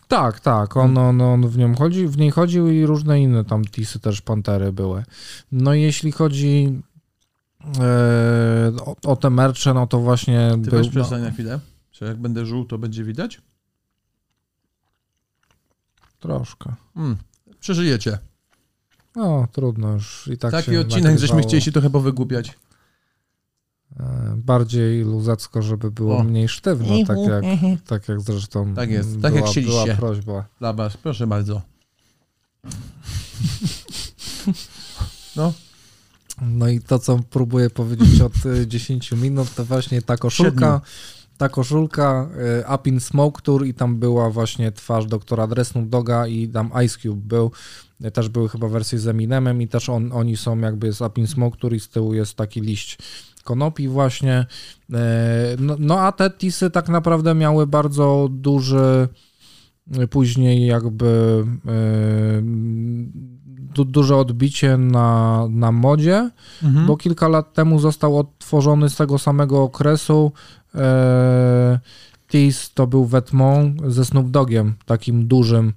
Tak, tak, on, on, on w nią chodzi, w niej chodził i różne inne tam tisy też pantery były. No i jeśli chodzi e, o, o te mercze, no to właśnie Ty był, weź przestań na chwilę. Czy jak będę żół, to będzie widać? troszkę. Hmm. Przeżyjecie. No, trudno już i tak Taki się odcinek, żeśmy nagrywało. chcieli się trochę powygłupiać. E, bardziej luzacko, żeby było O. mniej sztywno, tak jak, tak jak zresztą Tak jest, była, tak jak chcieliście. była prośba. Dla was, proszę bardzo. No, No i to, co próbuję powiedzieć od y, 10 minut, to właśnie ta koszulka, ta koszulka Up in Smoke Tour i tam była właśnie twarz doktora Dre, Snoop Doga i tam Ice Cube był. Y, Też były chyba wersje z Eminemem i też on, oni są jakby z Up in Smoke Tour i z tyłu jest taki liść konopi właśnie. Y, No, no a te tisy tak naprawdę miały bardzo duży później jakby du, duże odbicie na, na modzie, Mhm. bo kilka lat temu został odtworzony z tego samego okresu e, Tease to był Vetmont ze Snoop Dogiem, takim dużym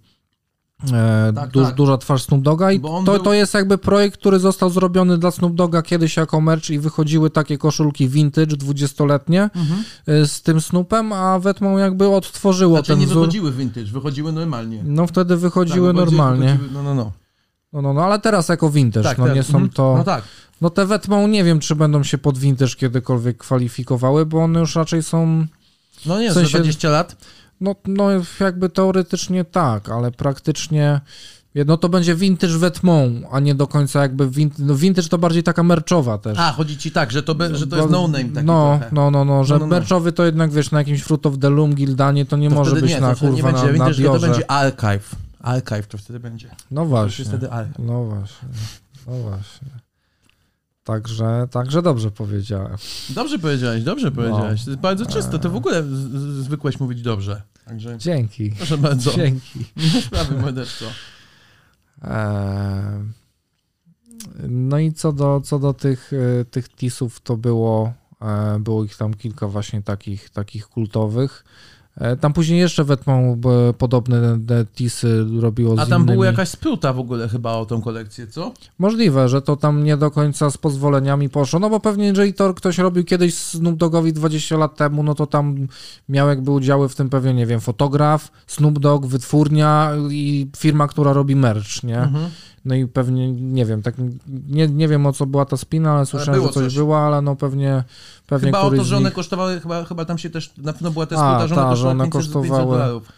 e, Tak, duż, tak. duża twarz Snoop Doga i to, był- to jest jakby projekt, który został zrobiony dla Snoop Doga kiedyś jako merch i wychodziły takie koszulki vintage dwudziestoletnie Mhm. e, z tym Snoopem, a Vetmont jakby odtworzyło Znaczy ten nie wzór. wychodziły vintage, wychodziły normalnie. No wtedy wychodziły Tak, normalnie. wychodziły- No, no, no. No, no, no, ale teraz jako vintage, Tak, no nie są Mhm. to... No tak. No te Wetmą nie wiem, czy będą się pod vintage kiedykolwiek kwalifikowały, bo one już raczej są, No nie, W sensie- 20 lat. no, no jakby teoretycznie tak, ale praktycznie no to będzie vintage Wetmą, a nie do końca jakby vintage, no vintage to bardziej taka merczowa też. A, chodzi ci tak, że to, be, że to jest no name taki no, trochę. no, no, no, że No, no, no. merczowy to jednak wiesz, na jakimś Fruit of the Loom, Gildanie to nie To może być nie, na to wtedy nie kurwa będzie na, na vintage, tylko to będzie archive. Archive to wtedy będzie. No To właśnie, jest wtedy archive. no właśnie, no właśnie. Także, także dobrze powiedziałem. Dobrze powiedziałeś, dobrze No. powiedziałeś. To jest bardzo czysto, to w ogóle z- z- zwykłeś mówić dobrze. Także Dzięki. proszę bardzo. Dzięki. Nie sprawy, mordeczko. Eee, No i co do, co do tych, e, tych tisów, to było, e, było ich tam kilka właśnie takich, takich kultowych. E, Tam później jeszcze Wetmą podobne tisy robiło A tam była jakaś spruta w ogóle chyba o tą kolekcję, co? Możliwe, że to tam nie do końca z pozwoleniami poszło, no bo pewnie jeżeli to ktoś robił kiedyś Snoop Doggowi 20 lat temu, no to tam miał jakby udziały w tym pewnie, nie wiem, fotograf, Snoop Dogg, wytwórnia i firma, która robi merch, nie? Mhm. No i pewnie, nie wiem, tak nie, nie wiem o co była ta spina, ale słyszałem, było że coś, coś. było, ale no pewnie, pewnie Chyba o to, że one nich- kosztowały, chyba, chyba tam się też, na pewno była ta A, spruta, że one kosztowały one 500, 500 kosztowały- dolarów.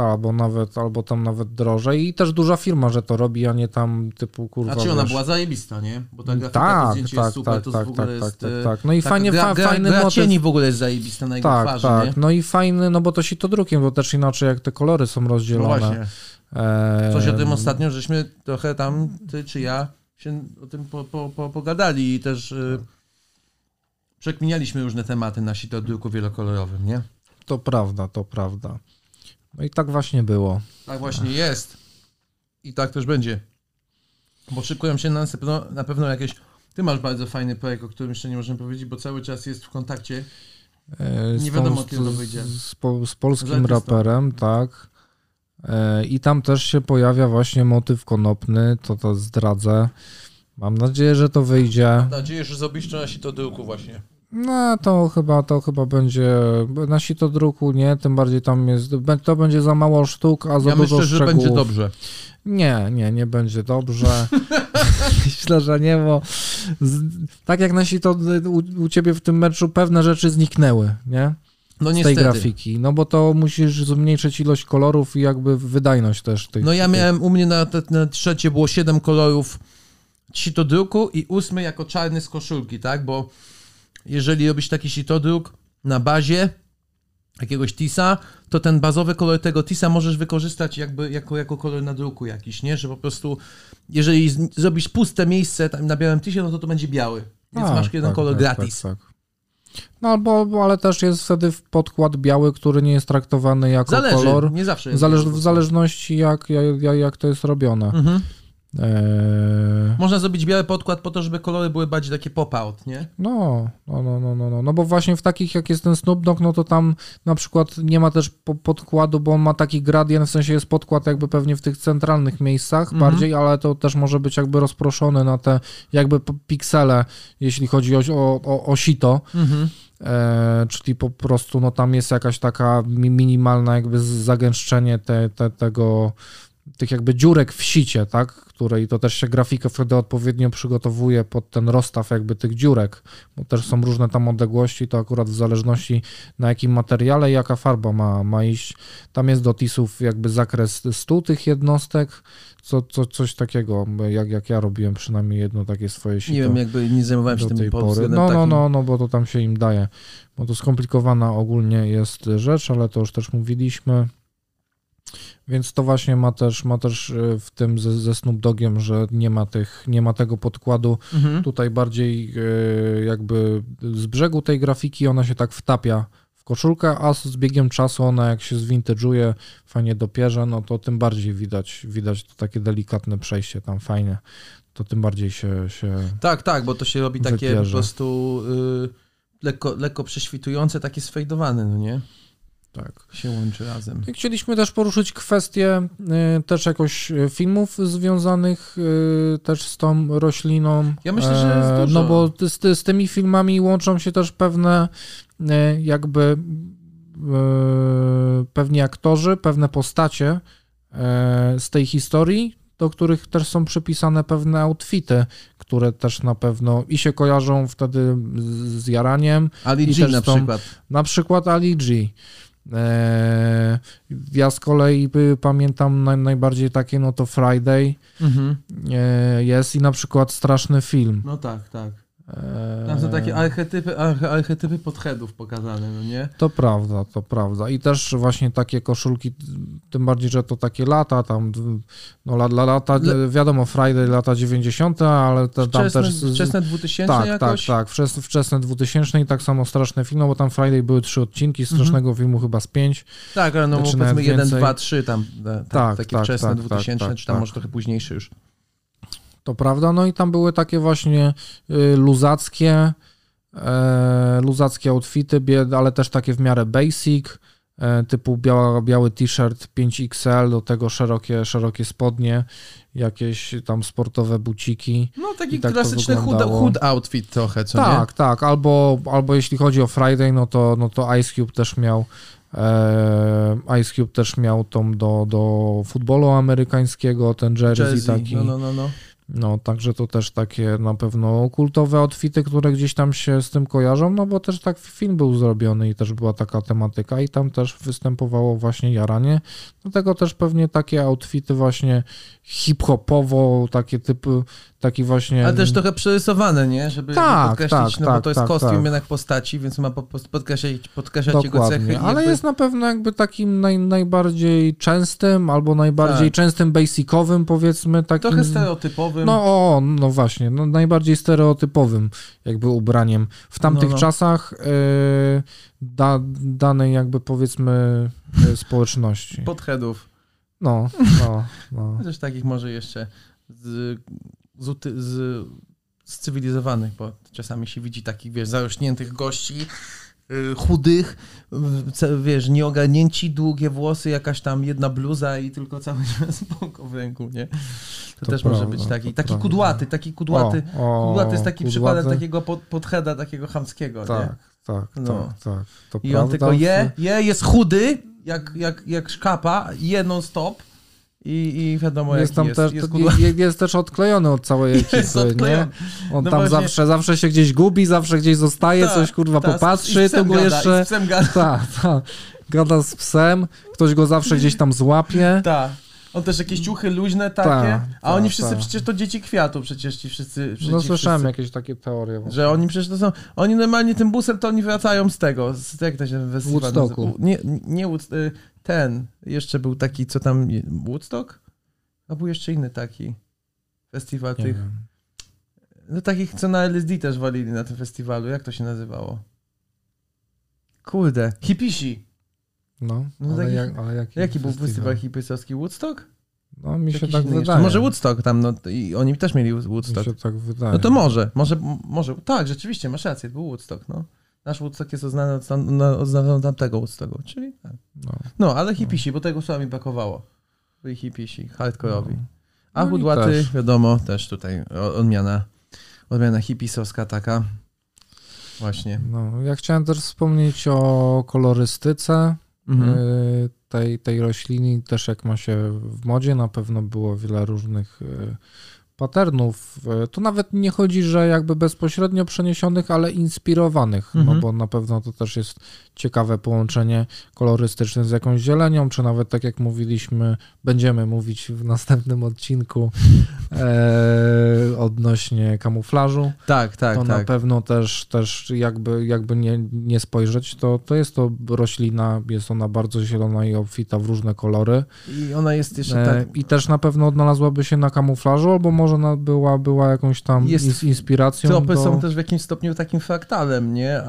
Tak, albo nawet, albo tam nawet drożej i też duża firma, że to robi, a nie tam typu kurwa, A czy ona wiesz, była zajebista, nie? Bo ta grafika, to tak, zdjęcie tak, jest super, tak, to tak, w ogóle tak, jest... tak, e, tak. No i taka fajnie, gra, gra, fajny gra motyw. w ogóle jest zajebista na jego Tak, twarzy, tak. nie? No i fajny, no bo to się to drukiem, bo też inaczej jak te kolory są No rozdzielone. właśnie. Eee, Coś o tym ostatnio, żeśmy trochę tam, ty czy ja, się o tym po, po, po, pogadali i też y, przekminialiśmy różne tematy na sitodruku wielokolorowym, nie? To prawda, to prawda. No i tak właśnie było. Tak właśnie jest. I tak też będzie. Bo szykują się na pewno, na pewno jakieś... Ty masz bardzo fajny projekt, o którym jeszcze nie możemy powiedzieć, bo cały czas jest w kontakcie. Z Nie wiadomo, kiedy to wyjdzie. Z, po, z polskim raperem, tak. Eee, I tam też się pojawia właśnie motyw konopny, to to zdradzę. Mam nadzieję, że to wyjdzie. Mam nadzieję, że zrobisz to na sitodruku właśnie. No to chyba, to chyba będzie, na to druku nie, tym bardziej tam jest, to będzie za mało sztuk, a za Ja dużo myślę, że szczegółów. będzie dobrze. Nie, nie, nie będzie dobrze. Myślę, że nie, bo z, tak jak nasi to u, u ciebie w tym meczu pewne rzeczy zniknęły, nie? No Z tej niestety. grafiki. No bo to musisz zmniejszyć ilość kolorów i jakby wydajność też tych. No ja miałem, u mnie na, na trzecie było 7 kolorów sitodruku i ósmy jako czarny z koszulki, tak? Bo jeżeli robisz taki sitodruk na bazie jakiegoś tisa, to ten bazowy kolor tego tisa możesz wykorzystać jakby jako, jako kolor na druku jakiś, nie? Że po prostu jeżeli z, zrobisz puste miejsce tam na białym tisie, no to to będzie biały. Więc Tak, masz jeden tak, kolor tak, gratis. Tak, tak. No bo, bo ale też jest wtedy podkład biały, który nie jest traktowany jako Zależy, kolor. nie zawsze jest. Zależ, w zależności jak, jak, jak, jak to jest robione. Mhm. Eee, Można zrobić biały podkład po to, żeby kolory były bardziej takie pop-out, nie? no, no, no, no, no, no, no bo właśnie w takich jak jest ten Snoop Dogg, no to tam na przykład nie ma też po, podkładu, bo on ma taki gradient, w sensie jest podkład jakby pewnie w tych centralnych miejscach Mhm. bardziej, ale to też może być jakby rozproszony na te jakby piksele, jeśli chodzi o, o, o, sito. Mhm. E, czyli po prostu no tam jest jakaś taka mi- minimalna jakby zagęszczenie te, te, tego, tych jakby dziurek w sicie, tak, której to też się grafika wtedy odpowiednio przygotowuje pod ten rozstaw jakby tych dziurek, bo też są różne tam odległości, to akurat w zależności na jakim materiale i jaka farba ma, ma iść, tam jest do tisów jakby zakres 100 tych jednostek, co, co, coś takiego, jak, jak ja robiłem przynajmniej jedno takie swoje sito Nie wiem, jakby nie zajmowałem się tym pory. No, no, no, no, bo to tam się im daje. Bo to skomplikowana ogólnie jest rzecz, ale to już też mówiliśmy. Więc to właśnie ma też, ma też y, w tym ze, ze Snoop Dogiem, że nie ma, tych, nie ma tego podkładu. Mhm. Tutaj bardziej y, jakby z brzegu tej grafiki ona się tak wtapia w koszulkę, a z biegiem czasu ona jak się zwintage'uje, fajnie dopierze, no to tym bardziej widać, widać to takie delikatne przejście tam fajnie. To tym bardziej się, się Tak, tak, bo to się robi takie Wypierze. po prostu y, lekko, lekko prześwitujące, takie sfejdowane, no nie? Tak. Się łączy razem. Chcieliśmy też poruszyć kwestię y, też jakoś y, filmów związanych y, też z tą rośliną. Ja myślę, że jest E, dużo. No bo z, z tymi filmami łączą się też pewne y, jakby y, pewni aktorzy, pewne postacie y, z tej historii, do których też są przypisane pewne outfity, które też na pewno i się kojarzą wtedy z, jaraniem, Ali G na są- przykład. na przykład Ali G. Eee, ja z kolei pamiętam naj, najbardziej takie, no to Friday Mhm. e, jest i na przykład straszny film. No tak, tak. Eee, Tam są takie archetypy, arche, archetypy podheadów pokazane, no nie? To prawda, to prawda. I też właśnie takie koszulki, tym bardziej, że to takie lata, tam, no la, la, lata, Le- wiadomo, Friday lata 90., ale to, tam Wczesne, też... wczesne 2000 tak, jakoś? tak, tak, wczesne, wczesne 2000 i tak samo straszne film, no bo tam Friday były trzy odcinki, strasznego filmu chyba z pięć. Tak, ale no Znaczy powiedzmy nawet 1, więcej. 2, 3 tam, ta, ta, Tak, takie tak, wczesne tak, 2000, tak, czy tam tak. może trochę późniejsze już. To prawda, no i tam były takie właśnie y, luzackie, e, luzackie outfity, ale też takie w miarę basic. e, typu biała, biały t-shirt 5XL, do tego szerokie, szerokie spodnie, jakieś tam sportowe buciki. No taki tak klasyczny hood, hood outfit trochę, co nie? Tak, tak, albo, albo jeśli chodzi o Friday, no to, no to Ice Cube też miał e, Ice Cube też miał tą do, do futbolu amerykańskiego, ten jersey, Jersey, taki. no, no, no, no. No, także to też takie na pewno kultowe outfity, które gdzieś tam się z tym kojarzą, no bo też tak film był zrobiony i też była taka tematyka i tam też występowało właśnie jaranie. Dlatego też pewnie takie outfity właśnie hip-hopowo, takie typy, taki właśnie... Ale też trochę przerysowane, nie? Żeby Tak, podkreślić, tak, no bo tak, to jest tak, kostium tak. jednak postaci, więc ma po prostu podkreślać, podkreślać jego cechy. Dokładnie, ale jakby- jest na pewno jakby takim naj, najbardziej częstym albo najbardziej Tak. częstym basicowym powiedzmy takim... Trochę stereotypowym. No, o, no właśnie, no, najbardziej stereotypowym jakby ubraniem. W tamtych No, no. czasach y, da, danej jakby powiedzmy y, społeczności. Podheadów. No, no, no. Chociaż takich może jeszcze z, z, z, bo czasami się widzi takich, wiesz, zarośniętych gości, y, chudych, wiesz, nieogarnięci, długie włosy, jakaś tam jedna bluza i tylko cały czas spoko w ręku, nie? To, To też może prawda, być taki, taki prawda. kudłaty, taki kudłaty, O, o, kudłaty jest taki kudłaty. przykładem takiego pod, podheada, takiego chamskiego, Tak, nie? tak, No. tak, tak. To I on prawda. tylko je, je, jest chudy, jak, jak, jak szkapa, je non stop i, i wiadomo Jest tam jest, też, jest jest, jest też odklejony od całej ekipy, nie? On No tam właśnie- zawsze, zawsze się gdzieś gubi, zawsze gdzieś zostaje, Tak, coś kurwa tak, popatrzy, i z psem tu go jeszcze... I. Tak, tak. Gada z psem, ktoś go zawsze gdzieś tam złapie. Tak. On też jakieś ciuchy luźne takie, Tak, a oni tak, wszyscy tak. przecież to dzieci kwiatu, przecież ci wszyscy. No ci słyszałem wszyscy, jakieś takie teorie. Że oni przecież to są. Oni normalnie tym busem to oni wracają z tego. Z, jak to się festiwal Woodstocku. nazywa? Nie, nie Wood, y, ten. Jeszcze był taki, co tam. Woodstock? A był jeszcze inny taki festiwal Nie tych. wiem. No takich, co na LSD też walili na tym festiwalu. Jak to się nazywało? Kurde. Hipisi. No, No ale, taki- jak, ale jaki, Jaki był festiwal hipisowski? Woodstock? No mi się tak jeszcze. wydaje. Może Woodstock tam, no i oni też mieli Mi Woodstock. się tak wydaje. No to może, może, może, tak, rzeczywiście, masz rację, był Woodstock, no. Nasz Woodstock jest oznany od, tam- od tamtego Woodstocku, czyli tak. No. No, ale hipisi, bo tego słowa mi brakowało. Byli hipisi, hardkorowi. A No i chudłaty, też. wiadomo, też tutaj odmiana, odmiana hipisowska taka. Właśnie. No, ja chciałem też wspomnieć o kolorystyce Mhm. y, tej, tej rośliny, też jak ma się w modzie, na pewno było wiele różnych y, patternów. Y, Tu nawet nie chodzi, że jakby bezpośrednio przeniesionych, ale inspirowanych, no Mhm. bo na pewno to też jest ciekawe połączenie kolorystyczne z jakąś zielenią, czy nawet tak jak mówiliśmy, będziemy mówić w następnym odcinku e, odnośnie kamuflażu Tak, tak, to na tak. pewno też, też jakby, jakby nie, nie spojrzeć, to, to jest to roślina, jest ona bardzo zielona i obfita w różne kolory. I ona jest jeszcze E, tak, I też na pewno odnalazłaby się na kamuflażu, albo może ona była, była jakąś tam Jest- ins- inspiracją Tropy do... są też w jakimś stopniu takim fraktalem, nie?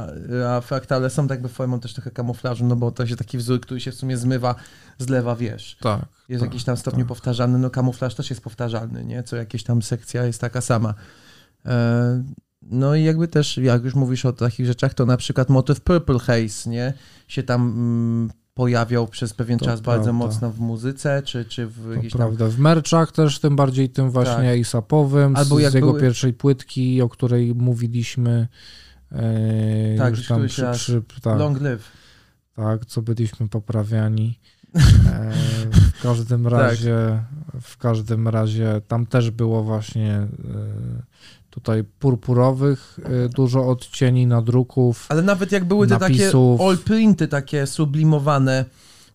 A, a fraktale są tak jakby formą też trochę kamuflażu, no bo to się taki wzór, który się w sumie zmywa, zlewa, wiesz. Tak, Jest w tak, jakiś tam stopniu tak. powtarzalny, no kamuflaż też jest powtarzalny, nie? Co jakieś tam sekcja jest taka sama. E, no i jakby też, jak już mówisz o takich rzeczach, to na przykład motyw Purple Haze, nie? Się tam mm, pojawiał przez pewien To czas bardzo prawda. mocno w muzyce, czy, czy w To jakiejś tam... prawda. W merczach też, tym bardziej tym właśnie ASAPowym, Albo z, jak z jego były- pierwszej płytki, o której mówiliśmy e, Tak, już tam przy, przy, tak, Long Live. tak, co byliśmy poprawiani. E, w każdym Tak. razie, w każdym razie tam też było właśnie e, tutaj purpurowych, e, dużo odcieni nadruków. Ale nawet jak były te Napisów. takie all printy, takie sublimowane,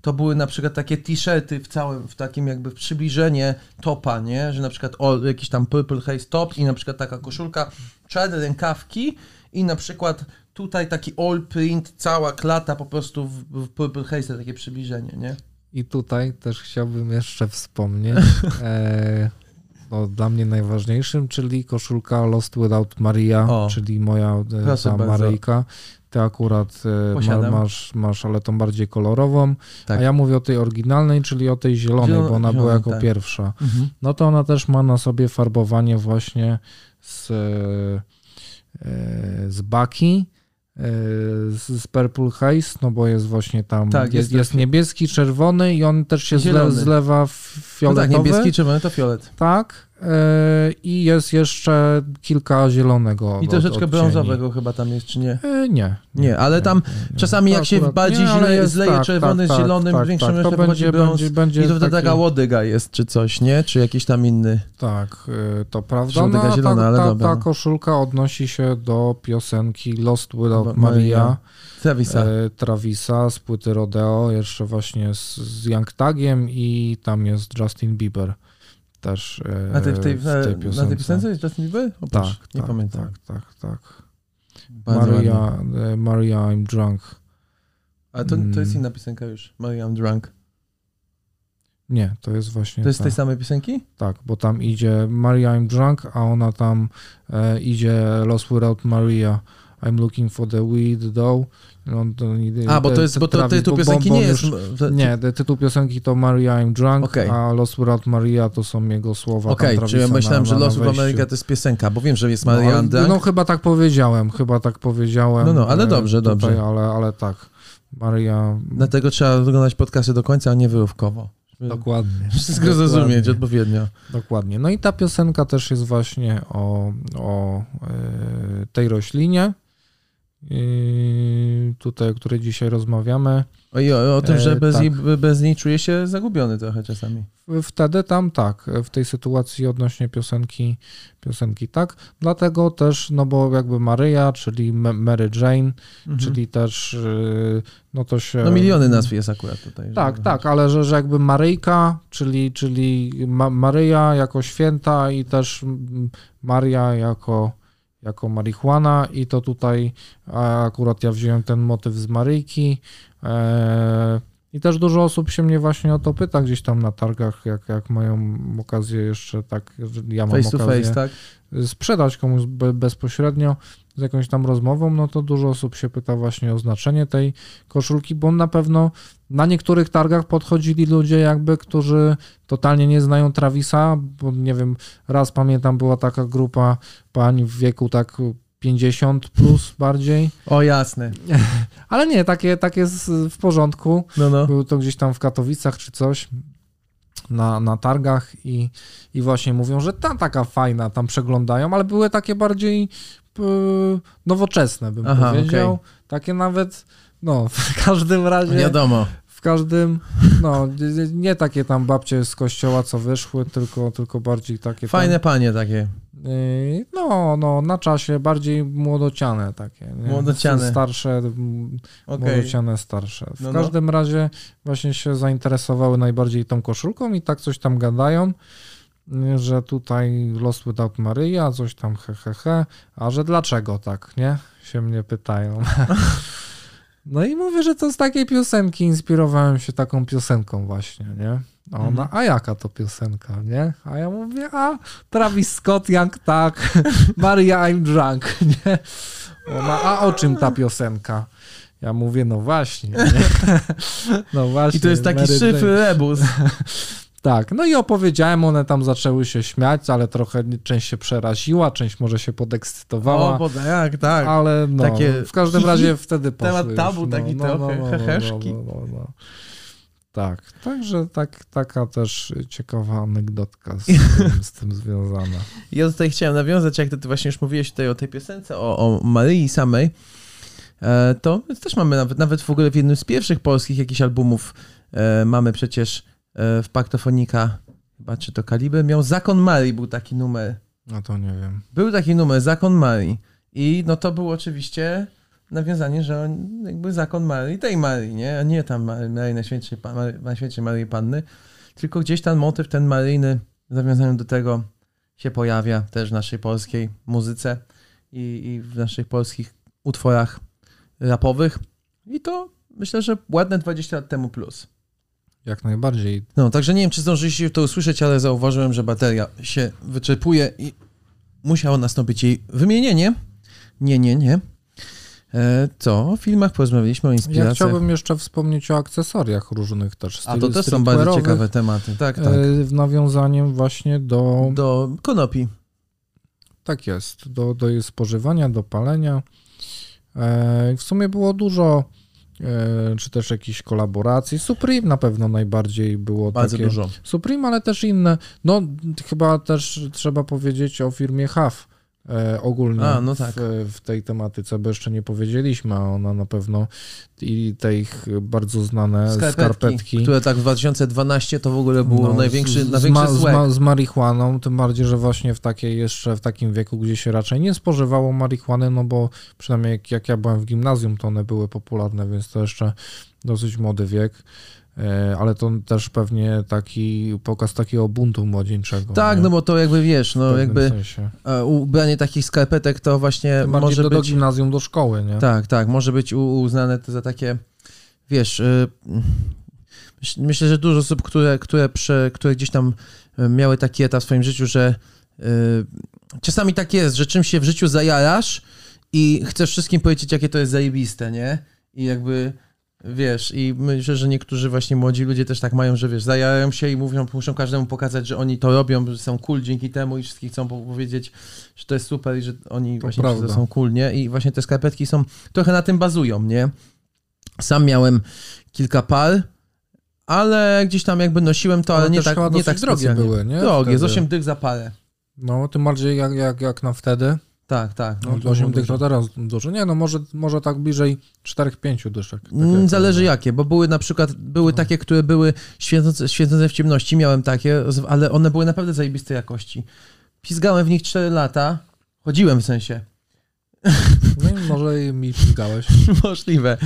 to były na przykład takie t-shirty w całym, w takim jakby przybliżenie topa, nie? Że na przykład all, jakiś tam purple haze top i na przykład taka koszulka, czarne rękawki i na przykład tutaj taki all print, cała klata po prostu w, w purple haze, takie przybliżenie, nie? I tutaj też chciałbym jeszcze wspomnieć e, o dla mnie najważniejszym, czyli koszulka Lost Without Maria, O. czyli moja e, ta. Maryjka. Ty akurat e, ma, masz, masz, ale tą bardziej kolorową, Tak. a ja mówię o tej oryginalnej, czyli o tej zielonej, Zielone- bo ona była zielonej, jako tak. pierwsza. No to ona też ma na sobie farbowanie właśnie z, e, z baki, z, z Purple Haze, no bo jest właśnie tam, Tak, jest, jest niebieski, czerwony i on też się zle, zlewa w No fioletowy. tak, niebieski, czerwony to fiolet. Tak. E, I jest jeszcze kilka zielonego. I troszeczkę odcieni. brązowego chyba tam jest, czy nie? E, nie. Nie, ale tam nie. czasami To jak się bardziej nie, jest- zleje tak, czerwony tak, z zielonym, tak, większym tak, to wychodzi będzie, brąz. będzie, będzie I to wtedy taki- taka łodyga jest, czy coś, nie? Czy jakiś tam inny. Tak, y, to prawda. Żółtyka No, a zielona, ta, ale ta, dobra, ta koszulka odnosi się do piosenki Lost Without Maria. Travisa. e, Travisa z płyty Rodeo, jeszcze właśnie z, z Young Tagiem i tam jest Justin Bieber też e, Na tej, w tej, w na, tej na piosence. tej piosence jest Justin Bieber? O, Tak, nie tak, pamiętam. tak, tak, tak. Bardzo. Maria, e, Maria I'm Drunk. Ale to, to jest Mm. inna piosenka już. Maria I'm Drunk. Nie, to jest właśnie To jest z ta. tej samej piosenki? Tak, bo tam idzie Maria I'm Drunk, a ona tam e, idzie Lost Without Maria. I'm looking for the weed though. No, to, A, bo to jest, bo to tytuł piosenki nie jest... Nie, tytuł piosenki to Maria I'm Drunk, Okej. a Lost Without Maria to są jego słowa. Okej, tam czyli ja myślałem, na, że of wejściu. America to jest piosenka, bo wiem, że jest No, Maria ale- I'm Drunk. No chyba tak powiedziałem, chyba tak powiedziałem. No, no, ale e, dobrze, tutaj, dobrze. Ale, ale tak, Maria... Dlatego trzeba oglądać podcasty do końca, a nie wyrówkowo. Żeby Dokładnie. Wszystko Dokładnie. zrozumieć odpowiednio. Dokładnie. No i ta piosenka też jest właśnie o, o e, tej roślinie, tutaj, o której dzisiaj rozmawiamy. O, i o, o tym, E, że bez, tak. niej, bez niej czuję się zagubiony trochę czasami. Wtedy tam tak, w tej sytuacji odnośnie piosenki, piosenki tak. Dlatego też, no bo jakby Maryja, czyli Ma- Mary Jane, czyli też, y, no to się... Mhm. No miliony nazw jest akurat tutaj. Tak, tak, ale że, że jakby Maryjka, czyli, czyli Ma Maryja jako święta i też Maria jako, jako marihuana i to tutaj akurat ja wziąłem ten motyw z Maryjki e, i też dużo osób się mnie właśnie o to pyta gdzieś tam na targach, jak, jak mają okazję jeszcze tak, ja mam Face to okazję face, tak? sprzedać komuś be, bezpośrednio z jakąś tam rozmową, no to dużo osób się pyta właśnie o znaczenie tej koszulki, bo na pewno na niektórych targach podchodzili ludzie jakby, którzy totalnie nie znają Travisa, bo nie wiem, raz pamiętam była taka grupa pań w wieku tak 50 plus bardziej, O jasne. ale nie, takie, takie z- w porządku. No, no. Był to gdzieś tam w Katowicach czy coś na, na targach i, i właśnie mówią, że ta taka fajna, tam przeglądają, ale były takie bardziej nowoczesne, bym Aha, powiedział. okej. Takie nawet, no, w każdym razie, Wiadomo. w każdym, no, nie- takie tam babcie z kościoła, co wyszły, tylko, tylko bardziej takie Fajne panie takie. tam, yy, no, no, na czasie, bardziej młodociane takie. Nie? Młodociane. Starsze, Okej. młodociane starsze. W No, no. każdym razie właśnie się zainteresowały najbardziej tą koszulką i tak coś tam gadają, y, że tutaj Lost Without Maria, coś tam he, he, he, a że dlaczego tak, nie? Się mnie pytają. No i mówię, że to z takiej piosenki inspirowałem się taką piosenką właśnie, nie? A ona, Mhm. a jaka to piosenka, nie? A ja mówię, a Travis Scott, Young tak, Maria I'm Drunk, nie? Ona, a o czym ta piosenka? Ja mówię, no właśnie, nie? No właśnie. I to jest taki Mary szyfr Jane. rebus. Tak, no i opowiedziałem, one tam zaczęły się śmiać, ale trochę część się przeraziła, część może się podekscytowała. O, bo jak, tak. Ale no, Takie w każdym razie wtedy poszły temat już, tabu no, taki no, trochę, no, no, no, heheszki. No, no. Tak, także tak, taka też ciekawa anegdotka z tym, z tym związana. Ja tutaj chciałem nawiązać, jak ty właśnie już mówiłeś tutaj o tej piosence, o, o Maryi samej, e, to też mamy nawet, nawet w ogóle w jednym z pierwszych polskich jakichś albumów e, mamy przecież w Paktofonika, chyba czy to Kaliber, miał Zakon Marii, był taki numer. No to nie wiem. Był taki numer, Zakon Marii. I no to było oczywiście nawiązanie, że jakby zakon Marii, tej Marii, nie? A nie tam Marii, Najświętszej, Marii, Najświętszej Marii Panny, tylko gdzieś ten motyw, ten maryjny w nawiązaniu do tego się pojawia też w naszej polskiej muzyce i, i w naszych polskich utworach rapowych. I to myślę, że ładne 20 lat temu plus. Jak najbardziej. No, także nie wiem, czy zdążyliście to usłyszeć, ale zauważyłem, że bateria się wyczerpuje i musiało nastąpić jej wymienienie. Nie, nie, nie. E, co? O filmach porozmawialiśmy, o Ja inspiracjach. chciałbym jeszcze wspomnieć o akcesoriach różnych też. A to też są bardzo ciekawe tematy. Tak, tak. W nawiązaniem właśnie do, Do konopi. tak jest, do, do jej spożywania, do palenia. E, W sumie było dużo, e, czy też jakichś kolaboracji. Supreme na pewno najbardziej było Bardzo takie. dużo. Supreme, ale też inne. No, chyba też trzeba powiedzieć o firmie HAF e, ogólnie A, no tak. w, w tej tematyce, bo jeszcze nie powiedzieliśmy, a ona na pewno i te ich bardzo znane Skarpetki, skarpetki. które tak w 2012 to w ogóle było No, największy, z, największy z, ma, z marihuaną, tym bardziej, że właśnie w takiej jeszcze w takim wieku, gdzie się raczej nie spożywało marihuany, no bo przynajmniej jak, jak ja byłem w gimnazjum, to one były popularne, więc to jeszcze dosyć młody wiek. E, Ale to też pewnie taki pokaz takiego buntu młodzieńczego. Tak, nie? no bo to jakby wiesz, no jakby sensie. e, ubranie takich skarpetek to właśnie bardziej może do, do być... gimnazjum, do szkoły, nie? Tak, tak, może być uznane to za takie, wiesz, myśl- myślę, że dużo osób, które, które, prze, które gdzieś tam miały taki etap w swoim życiu, że czasami tak jest, że czym się w życiu zajarasz i chcesz wszystkim powiedzieć, jakie to jest zajebiste, nie? I jakby, wiesz, i myślę, że niektórzy właśnie młodzi ludzie też tak mają, że wiesz, zajarają się i mówią, muszą każdemu pokazać, że oni to robią, że są cool dzięki temu i wszystkich chcą po- powiedzieć, że to jest super i że oni To właśnie prawda. są cool, nie? I właśnie te skarpetki są, trochę na tym bazują, nie? Sam miałem kilka par, ale gdzieś tam jakby nosiłem to, ale One nie tak, nie tak drogie były, nie? Drogie, z Wtedy. 8 dych za parę. No, tym bardziej jak, jak, jak na wtedy. Tak, tak. No, to 8 było tych to dużo. teraz dużo. Nie, no może, może tak bliżej 4-5 dyszek. Tak Mm, jak- Zależy jakie, bo były na przykład, były No. takie, które były świecące, świecące w ciemności, miałem takie, ale one były naprawdę zajebistej jakości. Pizgałem w nich 4 lata, chodziłem w sensie, No i może mi pizgałeś. możliwe.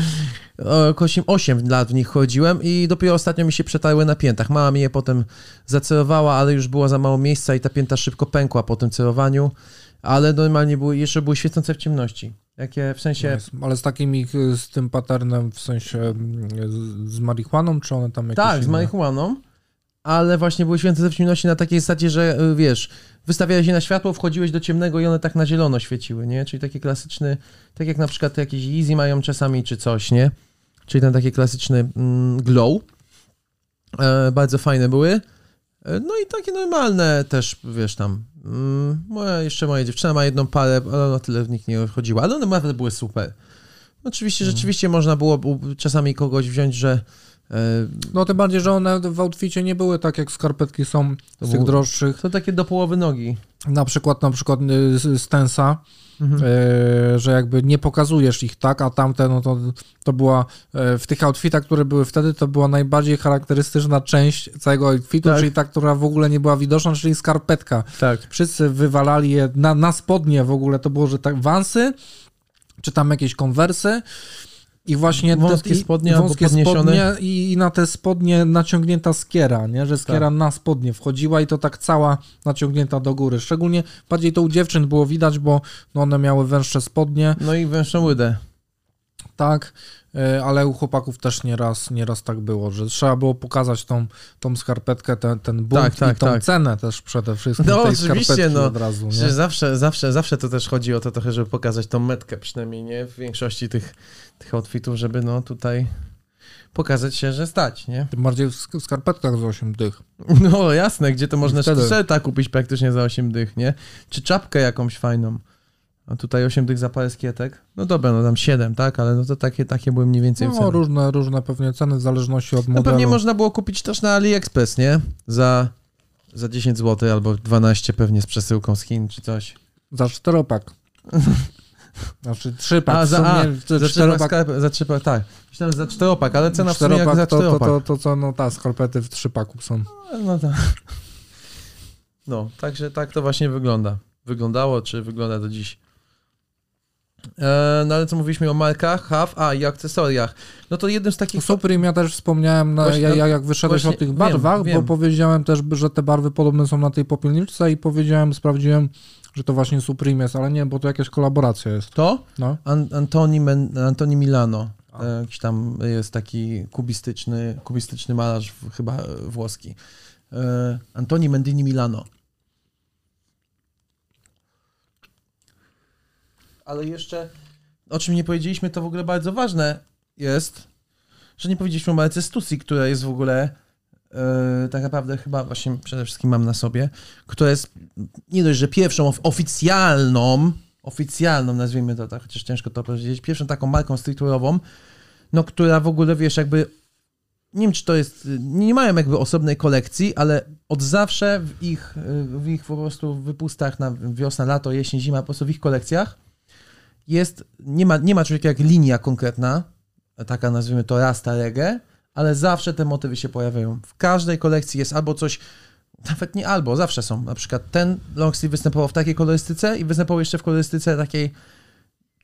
O, Około 8 lat w nich chodziłem i dopiero ostatnio mi się przetarły na piętach. Mama mi je potem zacerowała, ale już było za mało miejsca i ta pięta szybko pękła po tym cerowaniu, ale normalnie były, jeszcze były świecące w ciemności. Jakie w sensie... Nice. Ale z takim ich, z tym patternem, w sensie z, z marihuaną, czy one tam jakieś Tak, z inne? marihuaną, ale właśnie były święte w ciemności na takiej zasadzie, że y, wiesz, wystawiałeś je na światło, wchodziłeś do ciemnego i one tak na zielono świeciły, nie? Czyli taki klasyczny, tak jak na przykład jakieś Easy mają czasami czy coś, nie? Czyli ten taki klasyczny mm, glow. E, bardzo fajne były. E, No i takie normalne też, wiesz tam. Mm, moja, jeszcze moja dziewczyna ma jedną parę, ale ona tyle w nich nie chodziła, ale one naprawdę były super. Oczywiście, Mhm. rzeczywiście można było czasami kogoś wziąć, że e, No tym bardziej, że one w outficie nie były tak jak skarpetki są z tych droższych. To takie do połowy nogi. Na przykład na przykład y, z- z Tensa, Mhm. e, że jakby nie pokazujesz ich tak, a tamte no to, to była e, w tych outfitach, które były wtedy, to była najbardziej charakterystyczna część całego outfitu, Tak. czyli ta, która w ogóle nie była widoczna, czyli skarpetka. Tak. Wszyscy wywalali je na, na spodnie w ogóle, to było, że tak wansy, czy tam jakieś konwersy i właśnie te- Wąskie i- spodnie wąskie spodnie i, i na te spodnie naciągnięta skiera, nie? że skiera Tak. na spodnie wchodziła i to tak cała naciągnięta do góry. Szczególnie bardziej to u dziewczyn było widać, bo no one miały węższe spodnie, No i węższą łydę. Tak, e, ale u chłopaków też nieraz, nieraz tak było, że trzeba było pokazać tą, tą skarpetkę, ten, ten bunt Tak, tak, i tą tak. cenę też przede wszystkim No, tej oczywiście, no. od razu, nie? Zawsze, zawsze, zawsze to też chodzi o to trochę, żeby pokazać tą metkę przynajmniej, nie? W większości tych, tych outfitów, żeby no tutaj pokazać się, że stać, nie? Tym bardziej w sk- w skarpetkach z 8 dych. No jasne, gdzie to można sztyszeta kupić praktycznie za 8 dych, nie? Czy czapkę jakąś fajną. A tutaj 8 dych za parę skietek. No dobra, no tam 7, tak? Ale no to takie, takie były mniej więcej No, ceny. różne, różne pewnie ceny w zależności od No modelu. pewnie można było kupić też na AliExpress, nie? Za, za 10 zł albo 12 pewnie z przesyłką z Chin czy coś. Za czteropak. Znaczy trzypak. A, za, a, to za czteropak, czteropak, za trzypak, tak. Myślałem, za czteropak, ale cena w sumie jak czteropak za to, to, czteropak. to, to co, no ta, skarpety w trzypaku są. No tak. No, także tak to właśnie wygląda. Wyglądało, czy wygląda do dziś. E, no ale co mówiliśmy o markach, HAF, a i akcesoriach. No to jednym z takich... Supreme ja też wspomniałem, na, Właśnie- ja, ja jak wyszedłeś właśnie o tych wiem, barwach, bo wiem. powiedziałem też, że te barwy podobne są na tej popielniczce i powiedziałem, sprawdziłem, że to właśnie Supreme jest, ale nie, bo to jakaś kolaboracja jest. To? No. An Antoni, Men Antoni Milano. A. E, jakiś tam jest taki kubistyczny, kubistyczny malarz, chyba włoski. E, Antoni Mendini Milano. Ale jeszcze, o czym nie powiedzieliśmy, to w ogóle bardzo ważne jest, że nie powiedzieliśmy o marce Stussy, która jest w ogóle e, tak naprawdę chyba właśnie przede wszystkim mam na sobie, która jest nie dość, że pierwszą of- oficjalną oficjalną, nazwijmy to tak, chociaż ciężko to powiedzieć, pierwszą taką marką streetwearową, no która w ogóle, wiesz, jakby nie wiem, czy to jest, nie mają jakby osobnej kolekcji, ale od zawsze w ich, w ich po prostu wypustach na wiosna, lato, jesień, zima, po prostu w ich kolekcjach jest, nie ma, nie ma czegoś jak linia konkretna, taka nazwijmy to rasta reggae, ale zawsze te motywy się pojawiają. W każdej kolekcji jest albo coś, nawet nie albo, zawsze są. Na przykład ten long sleeve występował w takiej kolorystyce i występował jeszcze w kolorystyce takiej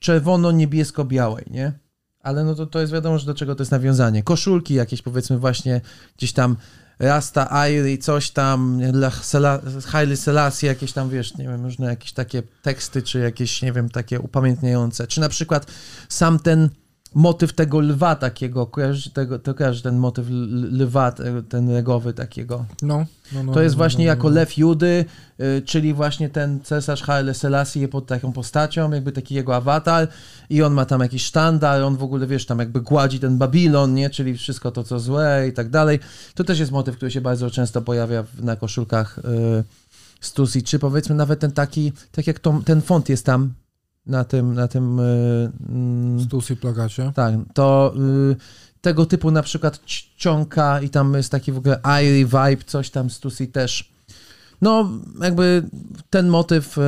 czerwono-niebiesko-białej, nie? Ale no to, to jest wiadomo, że do czego to jest nawiązanie. Koszulki jakieś powiedzmy właśnie gdzieś tam Rasta Airy, coś tam, Haile Selassie, jakieś tam, wiesz, nie wiem, różne jakieś takie teksty, czy jakieś, nie wiem, takie upamiętniające. Czy na przykład sam ten motyw tego lwa takiego, tego, to kojarzysz ten motyw lwa, te- ten regowy takiego. No, no, no, To jest no, właśnie no, jako no. lew Judy, y, czyli właśnie ten cesarz Haile Selassie pod taką postacią, jakby taki jego awatar i on ma tam jakiś sztandar, on w ogóle, wiesz, tam jakby gładzi ten Babilon, nie, czyli wszystko to, co złe i tak dalej. To też jest motyw, który się bardzo często pojawia na koszulkach y, Stussy, czy powiedzmy nawet ten taki, tak jak to, ten font jest tam na tym, na tym y, mm, Stussy plagacie. tak, to y, tego typu na przykład ciąka i tam jest taki w ogóle airy vibe, coś tam z Tusi też. No, jakby ten motyw y,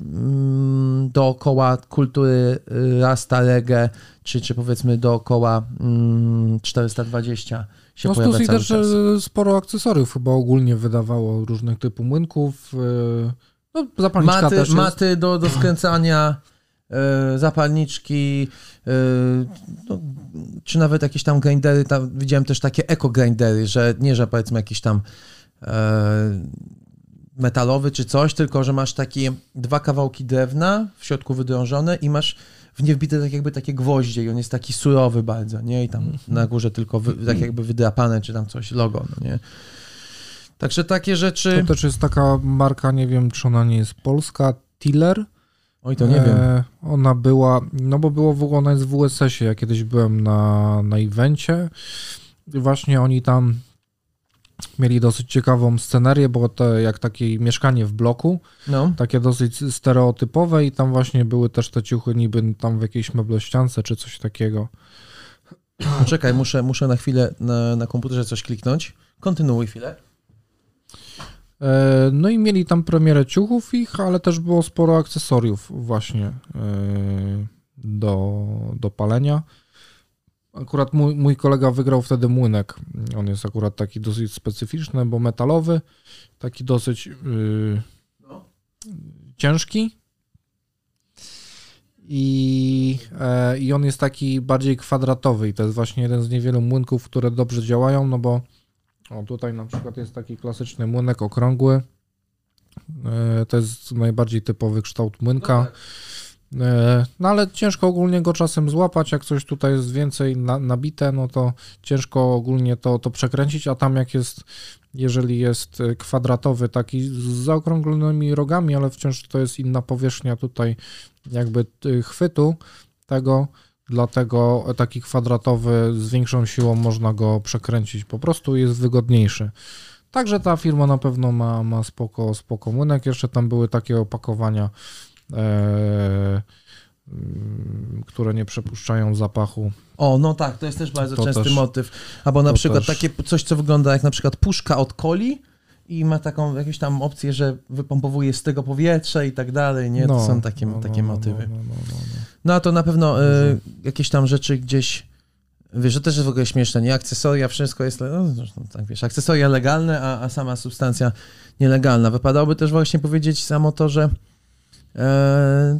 mm, dookoła kultury y, Rasta Reggae, czy, czy powiedzmy dookoła mm, 420 się No pojawia też czas. e, sporo akcesoriów chyba ogólnie wydawało różnych typu młynków. No zapalniczka Maty, też jest. maty do, do skręcania, y, zapalniczki, y, no, czy nawet jakieś tam grindery, tam widziałem też takie eko-grindery, że nie, że powiedzmy jakiś tam e, metalowy czy coś, tylko że masz takie dwa kawałki drewna w środku wydrążone i masz w nie wbite tak jakby takie gwoździe i on jest taki surowy bardzo, nie? I tam Mhm. na górze tylko wy, tak jakby wydrapane, czy tam coś, logo, no nie? Także takie rzeczy... To też jest taka marka, nie wiem czy ona nie jest polska, Tiller. Oj, to nie wiem. E, Ona była, no bo było w ogóle ona jest w USS-ie, ja kiedyś byłem na, na evencie. I Właśnie oni tam mieli dosyć ciekawą scenerię, bo to jak takie mieszkanie w bloku, No. takie dosyć stereotypowe i tam właśnie były też te ciuchy niby tam w jakiejś meblościance czy coś takiego. Poczekaj, muszę, muszę na chwilę na, na komputerze coś kliknąć. Kontynuuj chwilę. E, No i mieli tam premierę ciuchów ich, ale też było sporo akcesoriów właśnie e, do, do palenia. Akurat mój, mój kolega wygrał wtedy młynek. On jest akurat taki dosyć specyficzny, bo metalowy, taki dosyć y, ciężki. I, e, I on jest taki bardziej kwadratowy i to jest właśnie jeden z niewielu młynków, które dobrze działają, no bo o, tutaj na przykład jest taki klasyczny młynek okrągły. E, To jest najbardziej typowy kształt młynka. E, No ale ciężko ogólnie go czasem złapać, jak coś tutaj jest więcej na, nabite, no to ciężko ogólnie to, to przekręcić, a tam jak jest, jeżeli jest e, kwadratowy, taki z zaokrąglonymi rogami, ale wciąż to jest inna powierzchnia tutaj jakby chwytu tego, dlatego taki kwadratowy z większą siłą można go przekręcić, po prostu jest wygodniejszy. Także ta firma na pewno ma, ma spoko, spoko młynek. Jeszcze tam były takie opakowania, e, które nie przepuszczają zapachu. O, no tak, to jest też bardzo To częsty też- motyw. Albo na przykład też. takie coś, co wygląda jak na przykład puszka od coli i ma taką jakąś tam opcję, że wypompowuje z tego powietrze i tak dalej, nie? To są takie, no, no, takie no, motywy. No, no, a to na pewno Dużo. jakieś tam rzeczy gdzieś, wiesz, że też jest w ogóle śmieszne, nie? Akcesoria, wszystko jest, no, zresztą tak wiesz, akcesoria legalne, a, a sama substancja nielegalna. Wypadałoby też właśnie powiedzieć samo to, że e,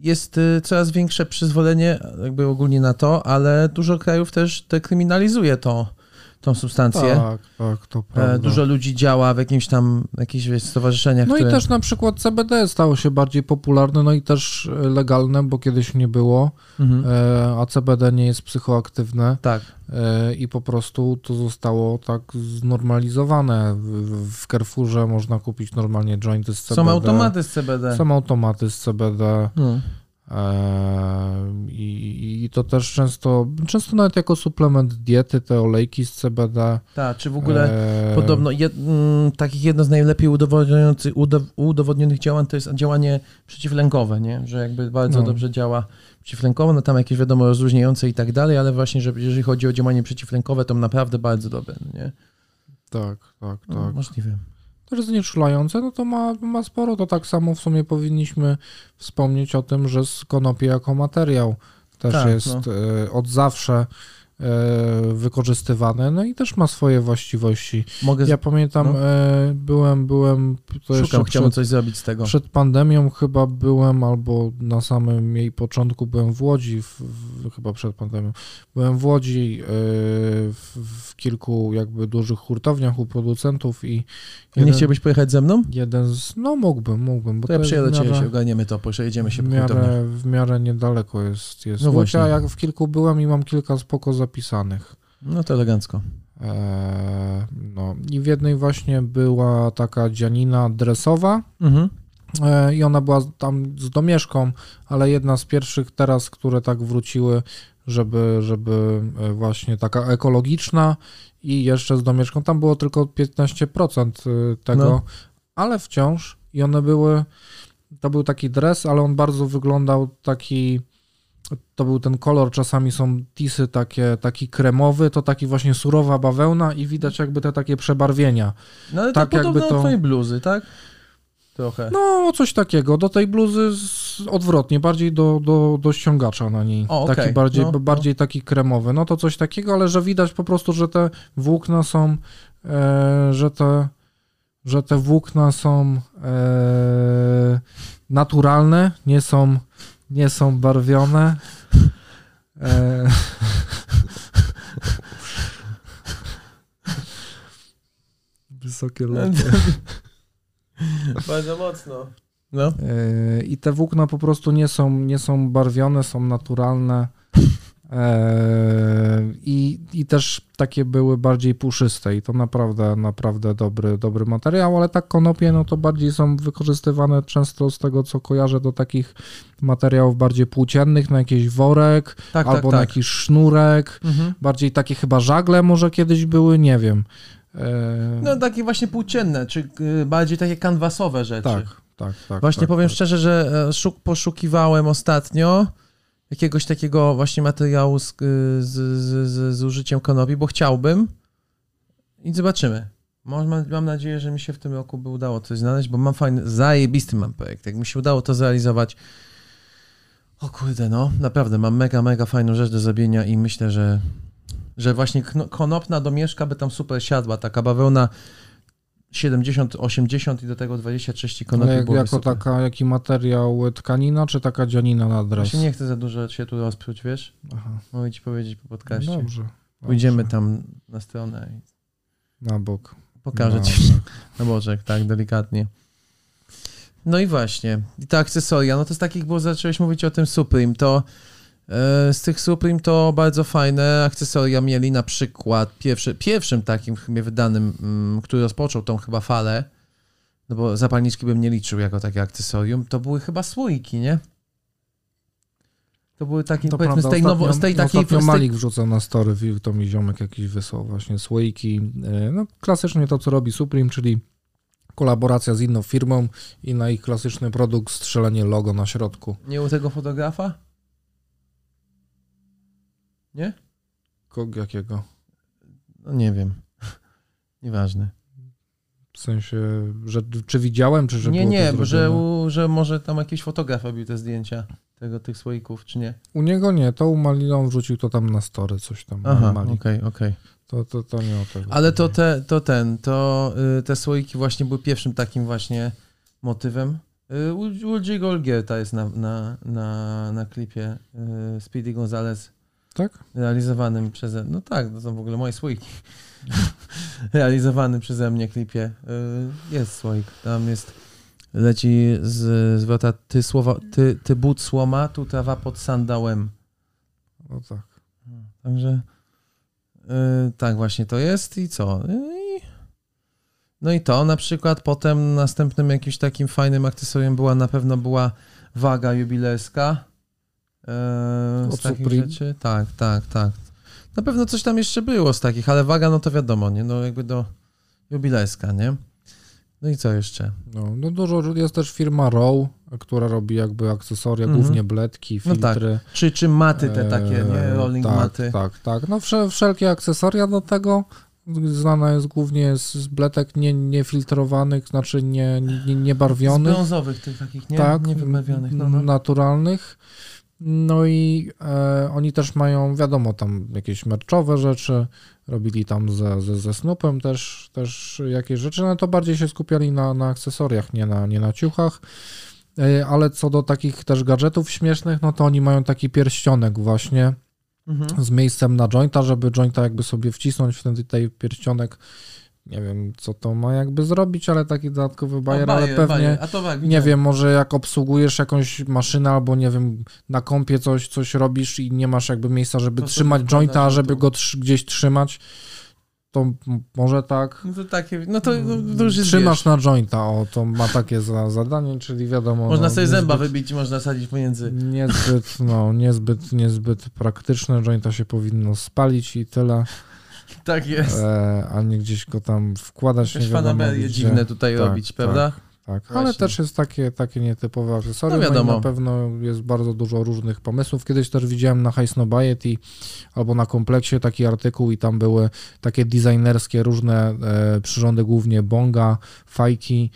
jest e, coraz większe przyzwolenie jakby ogólnie na to, ale dużo krajów też dekryminalizuje to, tą substancję. Tak, tak, to E, prawda. Dużo ludzi działa w jakimś tam, jakichś wiesz, stowarzyszeniach, No które... i też na przykład CBD stało się bardziej popularne, no i też e, legalne, bo kiedyś nie było, Mhm. e, a CBD nie jest psychoaktywne Tak. i po prostu to zostało tak znormalizowane. W, Carrefourze można kupić normalnie jointy z CBD. Są automaty z CBD. Są automaty z CBD. No. I, I to też często, często nawet jako suplement diety, te olejki z CBD. Tak, czy w ogóle e, podobno jed, mm, takich jedno z najlepiej udowodnionych, udow, udowodnionych działań to jest działanie przeciwlękowe, nie? Że jakby bardzo No. dobrze działa przeciwlękowo, no tam jakieś wiadomo rozróżniające i tak dalej, ale właśnie, że jeżeli chodzi o działanie przeciwlękowe, to naprawdę bardzo dobre, nie? Tak, tak, No, tak. Możliwe. Też znieczulające, no to ma, ma sporo, to tak samo w sumie powinniśmy wspomnieć o tym, że z konopi jako materiał też Tak, jest no. e, od zawsze e, wykorzystywany, no i też ma swoje właściwości. Mogę, Ja pamiętam, no. e, byłem, byłem, to jeszcze szukam, chciałbym przed, coś zrobić z tego. przed pandemią chyba byłem, albo na samym jej początku byłem w Łodzi, w, w, chyba przed pandemią, byłem w Łodzi e, w, w kilku jakby dużych hurtowniach u producentów i Nie chciałbyś pojechać ze mną? Jeden z. No mógłbym, mógłbym. Bo To ja przyjadę miarę, się ogarniemy to, przejedziemy się w po hurtowniach. miarę, w miarę niedaleko jest. jest No właśnie. A jak w kilku byłem i mam kilka spoko zapisanych. No to elegancko. Eee, no i w jednej właśnie była taka dzianina dresowa Mhm. e, i ona była tam z domieszką, ale jedna z pierwszych teraz, które tak wróciły, żeby, żeby e, właśnie taka ekologiczna i jeszcze z domieszką. Tam było tylko 15% y, tego, No. ale wciąż i one były, to był taki dres, ale on bardzo wyglądał taki, to był ten kolor, czasami są tisy takie, taki kremowy, to taki właśnie surowa bawełna i widać jakby te takie przebarwienia. No ale Tak to jakby to- do twojej bluzy, tak? Trochę. No, coś takiego, do tej bluzy z, odwrotnie, bardziej do, do, do ściągacza na niej. O, taki okej. bardziej, No, no. bardziej taki kremowy. No to coś takiego, ale że widać po prostu, że te włókna są, e, że te że te włókna są e, naturalne, nie są, nie są barwione. E, Wysokie loty. Bardzo mocno. No. E, I te włókna po prostu nie są, nie są barwione, są naturalne. E, I, I też takie były bardziej puszyste i to naprawdę, naprawdę dobry, dobry materiał, ale tak konopie, no to bardziej są wykorzystywane często z tego, co kojarzę, do takich materiałów bardziej płóciennych, na jakiś worek Tak, albo tak, na tak. jakiś sznurek. Mhm. Bardziej takie chyba żagle może kiedyś były, nie wiem. E, No takie właśnie płócienne, czy y, bardziej takie kanwasowe rzeczy. tak, tak, tak. Właśnie tak, powiem tak. szczerze, że e, szuk, poszukiwałem ostatnio jakiegoś takiego właśnie materiału z, y, z, z, z, z użyciem konopi, bo chciałbym i zobaczymy. Mam, mam- nadzieję, że mi się w tym roku by udało coś znaleźć, bo mam fajny, zajebisty mam projekt. Jak mi się udało to zrealizować, o kurde, no, naprawdę mam mega, mega fajną rzecz do zrobienia i myślę, że, że właśnie konopna domieszka by tam super siadła, taka bawełna 70, 80 i do tego 20-30 konopi jak, byłoby jako super. taka, jaki materiał tkanina, czy taka dzianina na dres? Właśnie nie chcę za dużo się tu rozpróć, wiesz? Aha. Mogę ci powiedzieć po podcaście. Dobrze. Pójdziemy dobrze. tam na stronę i Na bok. pokażę No, ci tak. na boczek, tak, delikatnie. No i właśnie, i te akcesoria, no to z takich, bo zacząłeś mówić o tym Supreme, to e, z tych Supreme to bardzo fajne akcesoria mieli na przykład pierwszy, pierwszym takim chyba wydanym, mm, który rozpoczął tą chyba falę, no bo zapalniczki bym nie liczył jako takie akcesorium, to były chyba słoiki, nie? To były takie, To powiedzmy, prawda, z tej, nowo, ostatnio- z tej takiej... Ostatnio Malik wrzucał na story, to mi ziomek jakiś wysłał właśnie słoiki. e, No klasycznie to, co robi Supreme, czyli kolaboracja z inną firmą i na ich klasyczny produkt strzelenie logo na środku. Nie u tego fotografa? Nie? Ko- Jakiego? No nie wiem. Nieważne. W sensie, że czy widziałem, czy że nie, było nie, to bo że, że może tam jakiś fotograf robił te zdjęcia tego, tych słoików, czy nie? U niego nie, to u Malina on wrzucił to tam na story, coś tam. Aha, okej, okej. To, to, to nie o tego. Ale to, chodzi. te, to ten, to y, te słoiki właśnie były pierwszym takim właśnie motywem. Y, u u J. Golgierta jest na, na, na, na klipie y, Speedy Gonzales Tak? realizowanym przeze No tak, to są w ogóle moje słoiki. Realizowany przeze mnie klipie. Y, Jest słoik. Tam jest. Leci z zwrota ty słowa, ty, ty but słoma, tu trawa pod sandałem. No tak. Także y, tak właśnie to jest i co? I, no i to na przykład potem następnym jakimś takim fajnym akcesorium była na pewno była waga jubilerska. Z Od takich Supreme? rzeczy. Tak, tak, tak. Na pewno coś tam jeszcze było z takich, ale waga, no to wiadomo, nie? No jakby do jubilejska, nie? No i co jeszcze? No, no dużo, jest też firma Row, która robi jakby akcesoria, Mhm. głównie bledki, No tak, filtry. Czy, czy maty te takie, nie? Eee, Rolling tak, maty. Tak, tak. No wszel, wszelkie akcesoria do tego. Znana jest głównie z, z bletek nie, niefiltrowanych, znaczy nie, nie, Z niebarwionych. brązowych tych takich, nie? tak, no, no. naturalnych. No i e, oni też mają, wiadomo, tam jakieś merczowe rzeczy, robili tam ze, ze, ze Snoopem też, też jakieś rzeczy, no to bardziej się skupiali na, na akcesoriach, nie na, nie na ciuchach. E, Ale co do takich też gadżetów śmiesznych, no to oni mają taki pierścionek właśnie Mhm. z miejscem na jointa, żeby jointa jakby sobie wcisnąć w ten tutaj pierścionek. Nie wiem, co to ma jakby zrobić, ale taki dodatkowy bajer, ale pewnie... bajer. A to tak, Nie wiem, może jak obsługujesz jakąś maszynę albo nie wiem, na kompie coś, coś robisz i nie masz jakby miejsca, żeby To trzymać jointa, żeby go trzy- gdzieś trzymać, to może tak. No to takie, no to, no, to już jest, Trzymasz wiesz, na jointa, o, to ma takie za, zadanie, czyli wiadomo. Można no, sobie zęba niezbyt- wybić i można sadzić pomiędzy. Niezbyt, no, niezbyt, niezbyt praktyczne, jointa się powinno spalić i tyle, Tak jest. e, a nie gdzieś go tam wkładać, nie Jakieś fanaberie dziwne tutaj Tak, robić, tak. prawda? Tak, ale Właśnie. też jest takie, takie nietypowe akcesorium. No No wiadomo. i na pewno jest bardzo dużo różnych pomysłów. Kiedyś też widziałem na High Snobiety albo na kompleksie taki artykuł i tam były takie designerskie różne e, przyrządy, głównie bonga, fajki,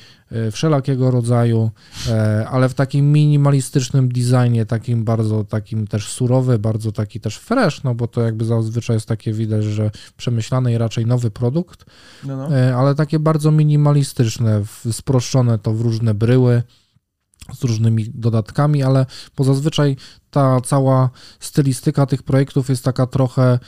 wszelakiego rodzaju, e, ale w takim minimalistycznym designie, takim bardzo takim też surowy, bardzo taki też fresh, no bo to jakby zazwyczaj jest takie widać, że przemyślany i raczej nowy produkt. No, no. E, ale takie bardzo minimalistyczne, sproszczone to w różne bryły z różnymi dodatkami, ale bo zazwyczaj ta cała stylistyka tych projektów jest taka trochę e,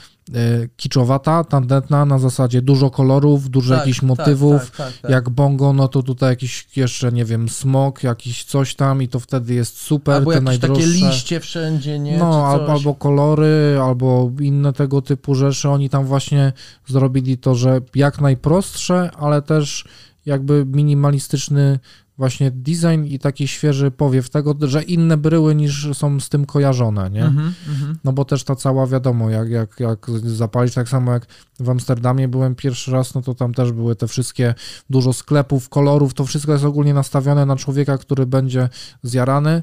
kiczowata, tandetna, na zasadzie dużo kolorów, dużo Tak, jakichś tak, motywów. tak, tak, tak. Jak bongo, no to tutaj jakiś jeszcze, nie wiem, smok, jakiś coś tam i to wtedy jest super, Albo te najdroższe. takie liście wszędzie, nie? No, albo, albo kolory, albo inne tego typu rzeczy. Oni tam właśnie zrobili to, że jak najprostsze, ale też jakby minimalistyczny właśnie design i taki świeży powiew tego, że inne bryły niż są z tym kojarzone, nie? Mhm, mhm. No bo też ta cała, wiadomo, jak, jak, jak zapalić, tak samo jak w Amsterdamie byłem pierwszy raz, no to tam też były te wszystkie, dużo sklepów, kolorów, to wszystko jest ogólnie nastawione na człowieka, który będzie zjarany.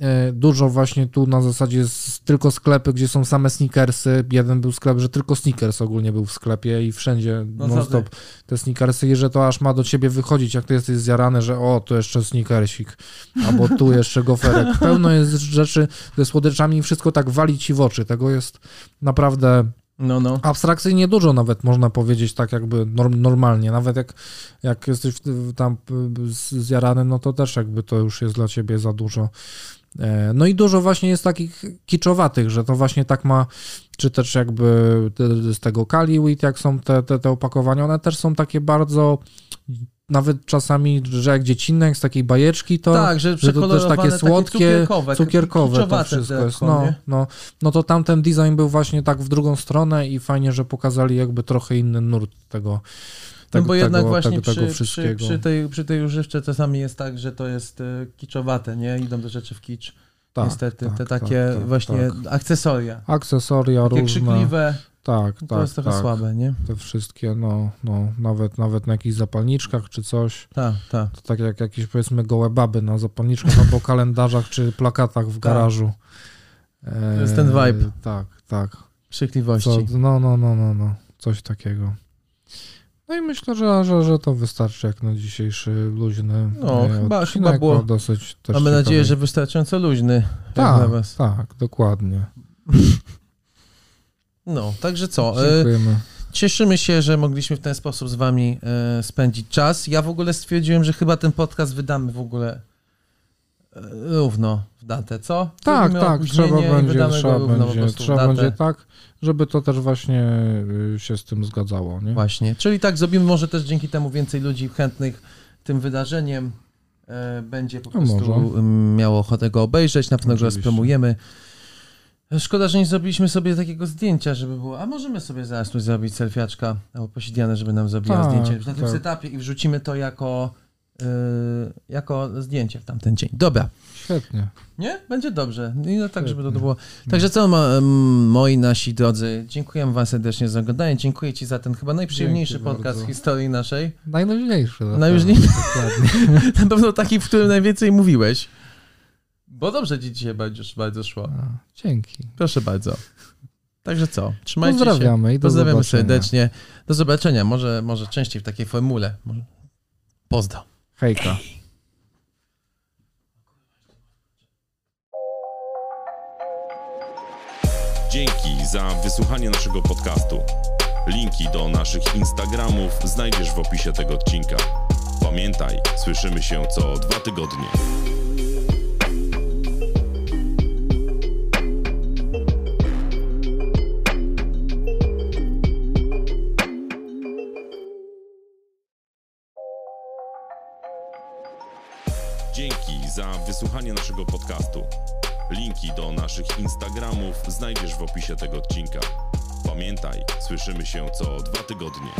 E, Dużo właśnie tu na zasadzie tylko sklepy, gdzie są same sneakersy. Jeden był sklep, że tylko sneakers ogólnie był w sklepie i wszędzie No non-stop te sneakersy, i że to aż ma do ciebie wychodzić, jak ty jesteś zjarany, że o, tu jeszcze sneakersik, albo tu jeszcze goferek. Pełno jest rzeczy ze słodyczami i wszystko tak wali ci w oczy. Tego jest naprawdę No, no. abstrakcyjnie dużo nawet można powiedzieć tak jakby norm, normalnie. Nawet jak, jak jesteś tam zjarany, no to też jakby to już jest dla ciebie za dużo. E, No i dużo właśnie jest takich kiczowatych, że to właśnie tak ma, czy też jakby z tego Kaliwit, jak są te, te, te opakowania, one też są takie bardzo nawet czasami, że jak dziecinne, jak z takiej bajeczki, to tak, że, że to też takie słodkie, cukierkowe, cukierkowe to wszystko jest. No, no, no to tamten design był właśnie tak w drugą stronę i fajnie, że pokazali jakby trochę inny nurt tego, No tego, bo jednak tego, właśnie tego, przy, przy, przy, tej, przy tej używce czasami jest tak, że to jest e, kiczowate, nie? Idą te rzeczy w kicz. tak, Niestety, tak, te tak, takie tak, właśnie tak. akcesoria. Akcesoria Takie różne. krzykliwe, Tak, to tak, jest trochę tak. słabe, nie? Te wszystkie, no, no nawet, nawet na jakichś zapalniczkach czy coś. Tak, tak. To tak jak jakieś powiedzmy gołe baby na zapalniczkach albo kalendarzach czy plakatach w garażu. To jest ten vibe. Eee, Tak, tak. Krzykliwości. Co, no, no, no, no, no, coś takiego. No i myślę, że, że, że to wystarczy jak na dzisiejszy luźny No, e, chyba- odcinek, chyba było- dosyć też Mamy nadzieję, że wystarczająco luźny tak, dla was. tak, dokładnie. No, także co? E, Dziękujemy. Cieszymy się, że mogliśmy w ten sposób z wami e, spędzić czas. Ja w ogóle stwierdziłem, że chyba ten podcast wydamy w ogóle równo w datę, co? Tak, Zrobimy tak, trzeba będzie, go trzeba będzie, trzeba będzie tak, żeby to też właśnie y, się z tym zgadzało, nie? Właśnie, czyli tak zrobimy, może też dzięki temu więcej ludzi chętnych tym wydarzeniem e, będzie po No prostu może. miało ochotę go obejrzeć, na pewno go Oczywiście. spromujemy. Szkoda, że nie zrobiliśmy sobie takiego zdjęcia, żeby było, a możemy sobie zaraz tu zrobić selfiaczka albo posiedziane, żeby nam zrobiła Tak, zdjęcie na tym tak. setupie i wrzucimy to jako jako zdjęcie w tamten dzień. Dobra. Świetnie. Nie? Będzie dobrze. I no tak, żeby to było. Także co, moi nasi drodzy, dziękuję wam serdecznie za oglądanie. Dziękuję ci za ten chyba najprzyjemniejszy Dzięki podcast bardzo. w historii naszej. Najluźniejszy. na Najluźniejszy. Na pewno taki, w którym najwięcej mówiłeś. Bo dobrze ci dzisiaj bardzo, bardzo szło. A, Dzięki. Proszę bardzo. Także co? Trzymajcie się. Pozdrawiamy i do Pozdrawiamy zobaczenia. serdecznie. Do zobaczenia. Może, może częściej w takiej formule. Pozdro. Hejka. Dzięki za wysłuchanie naszego podcastu. Linki do naszych Instagramów znajdziesz w opisie tego odcinka. Pamiętaj, słyszymy się co dwa tygodnie. Za wysłuchanie naszego podcastu. Linki do naszych Instagramów znajdziesz w opisie tego odcinka. Pamiętaj, słyszymy się co dwa tygodnie.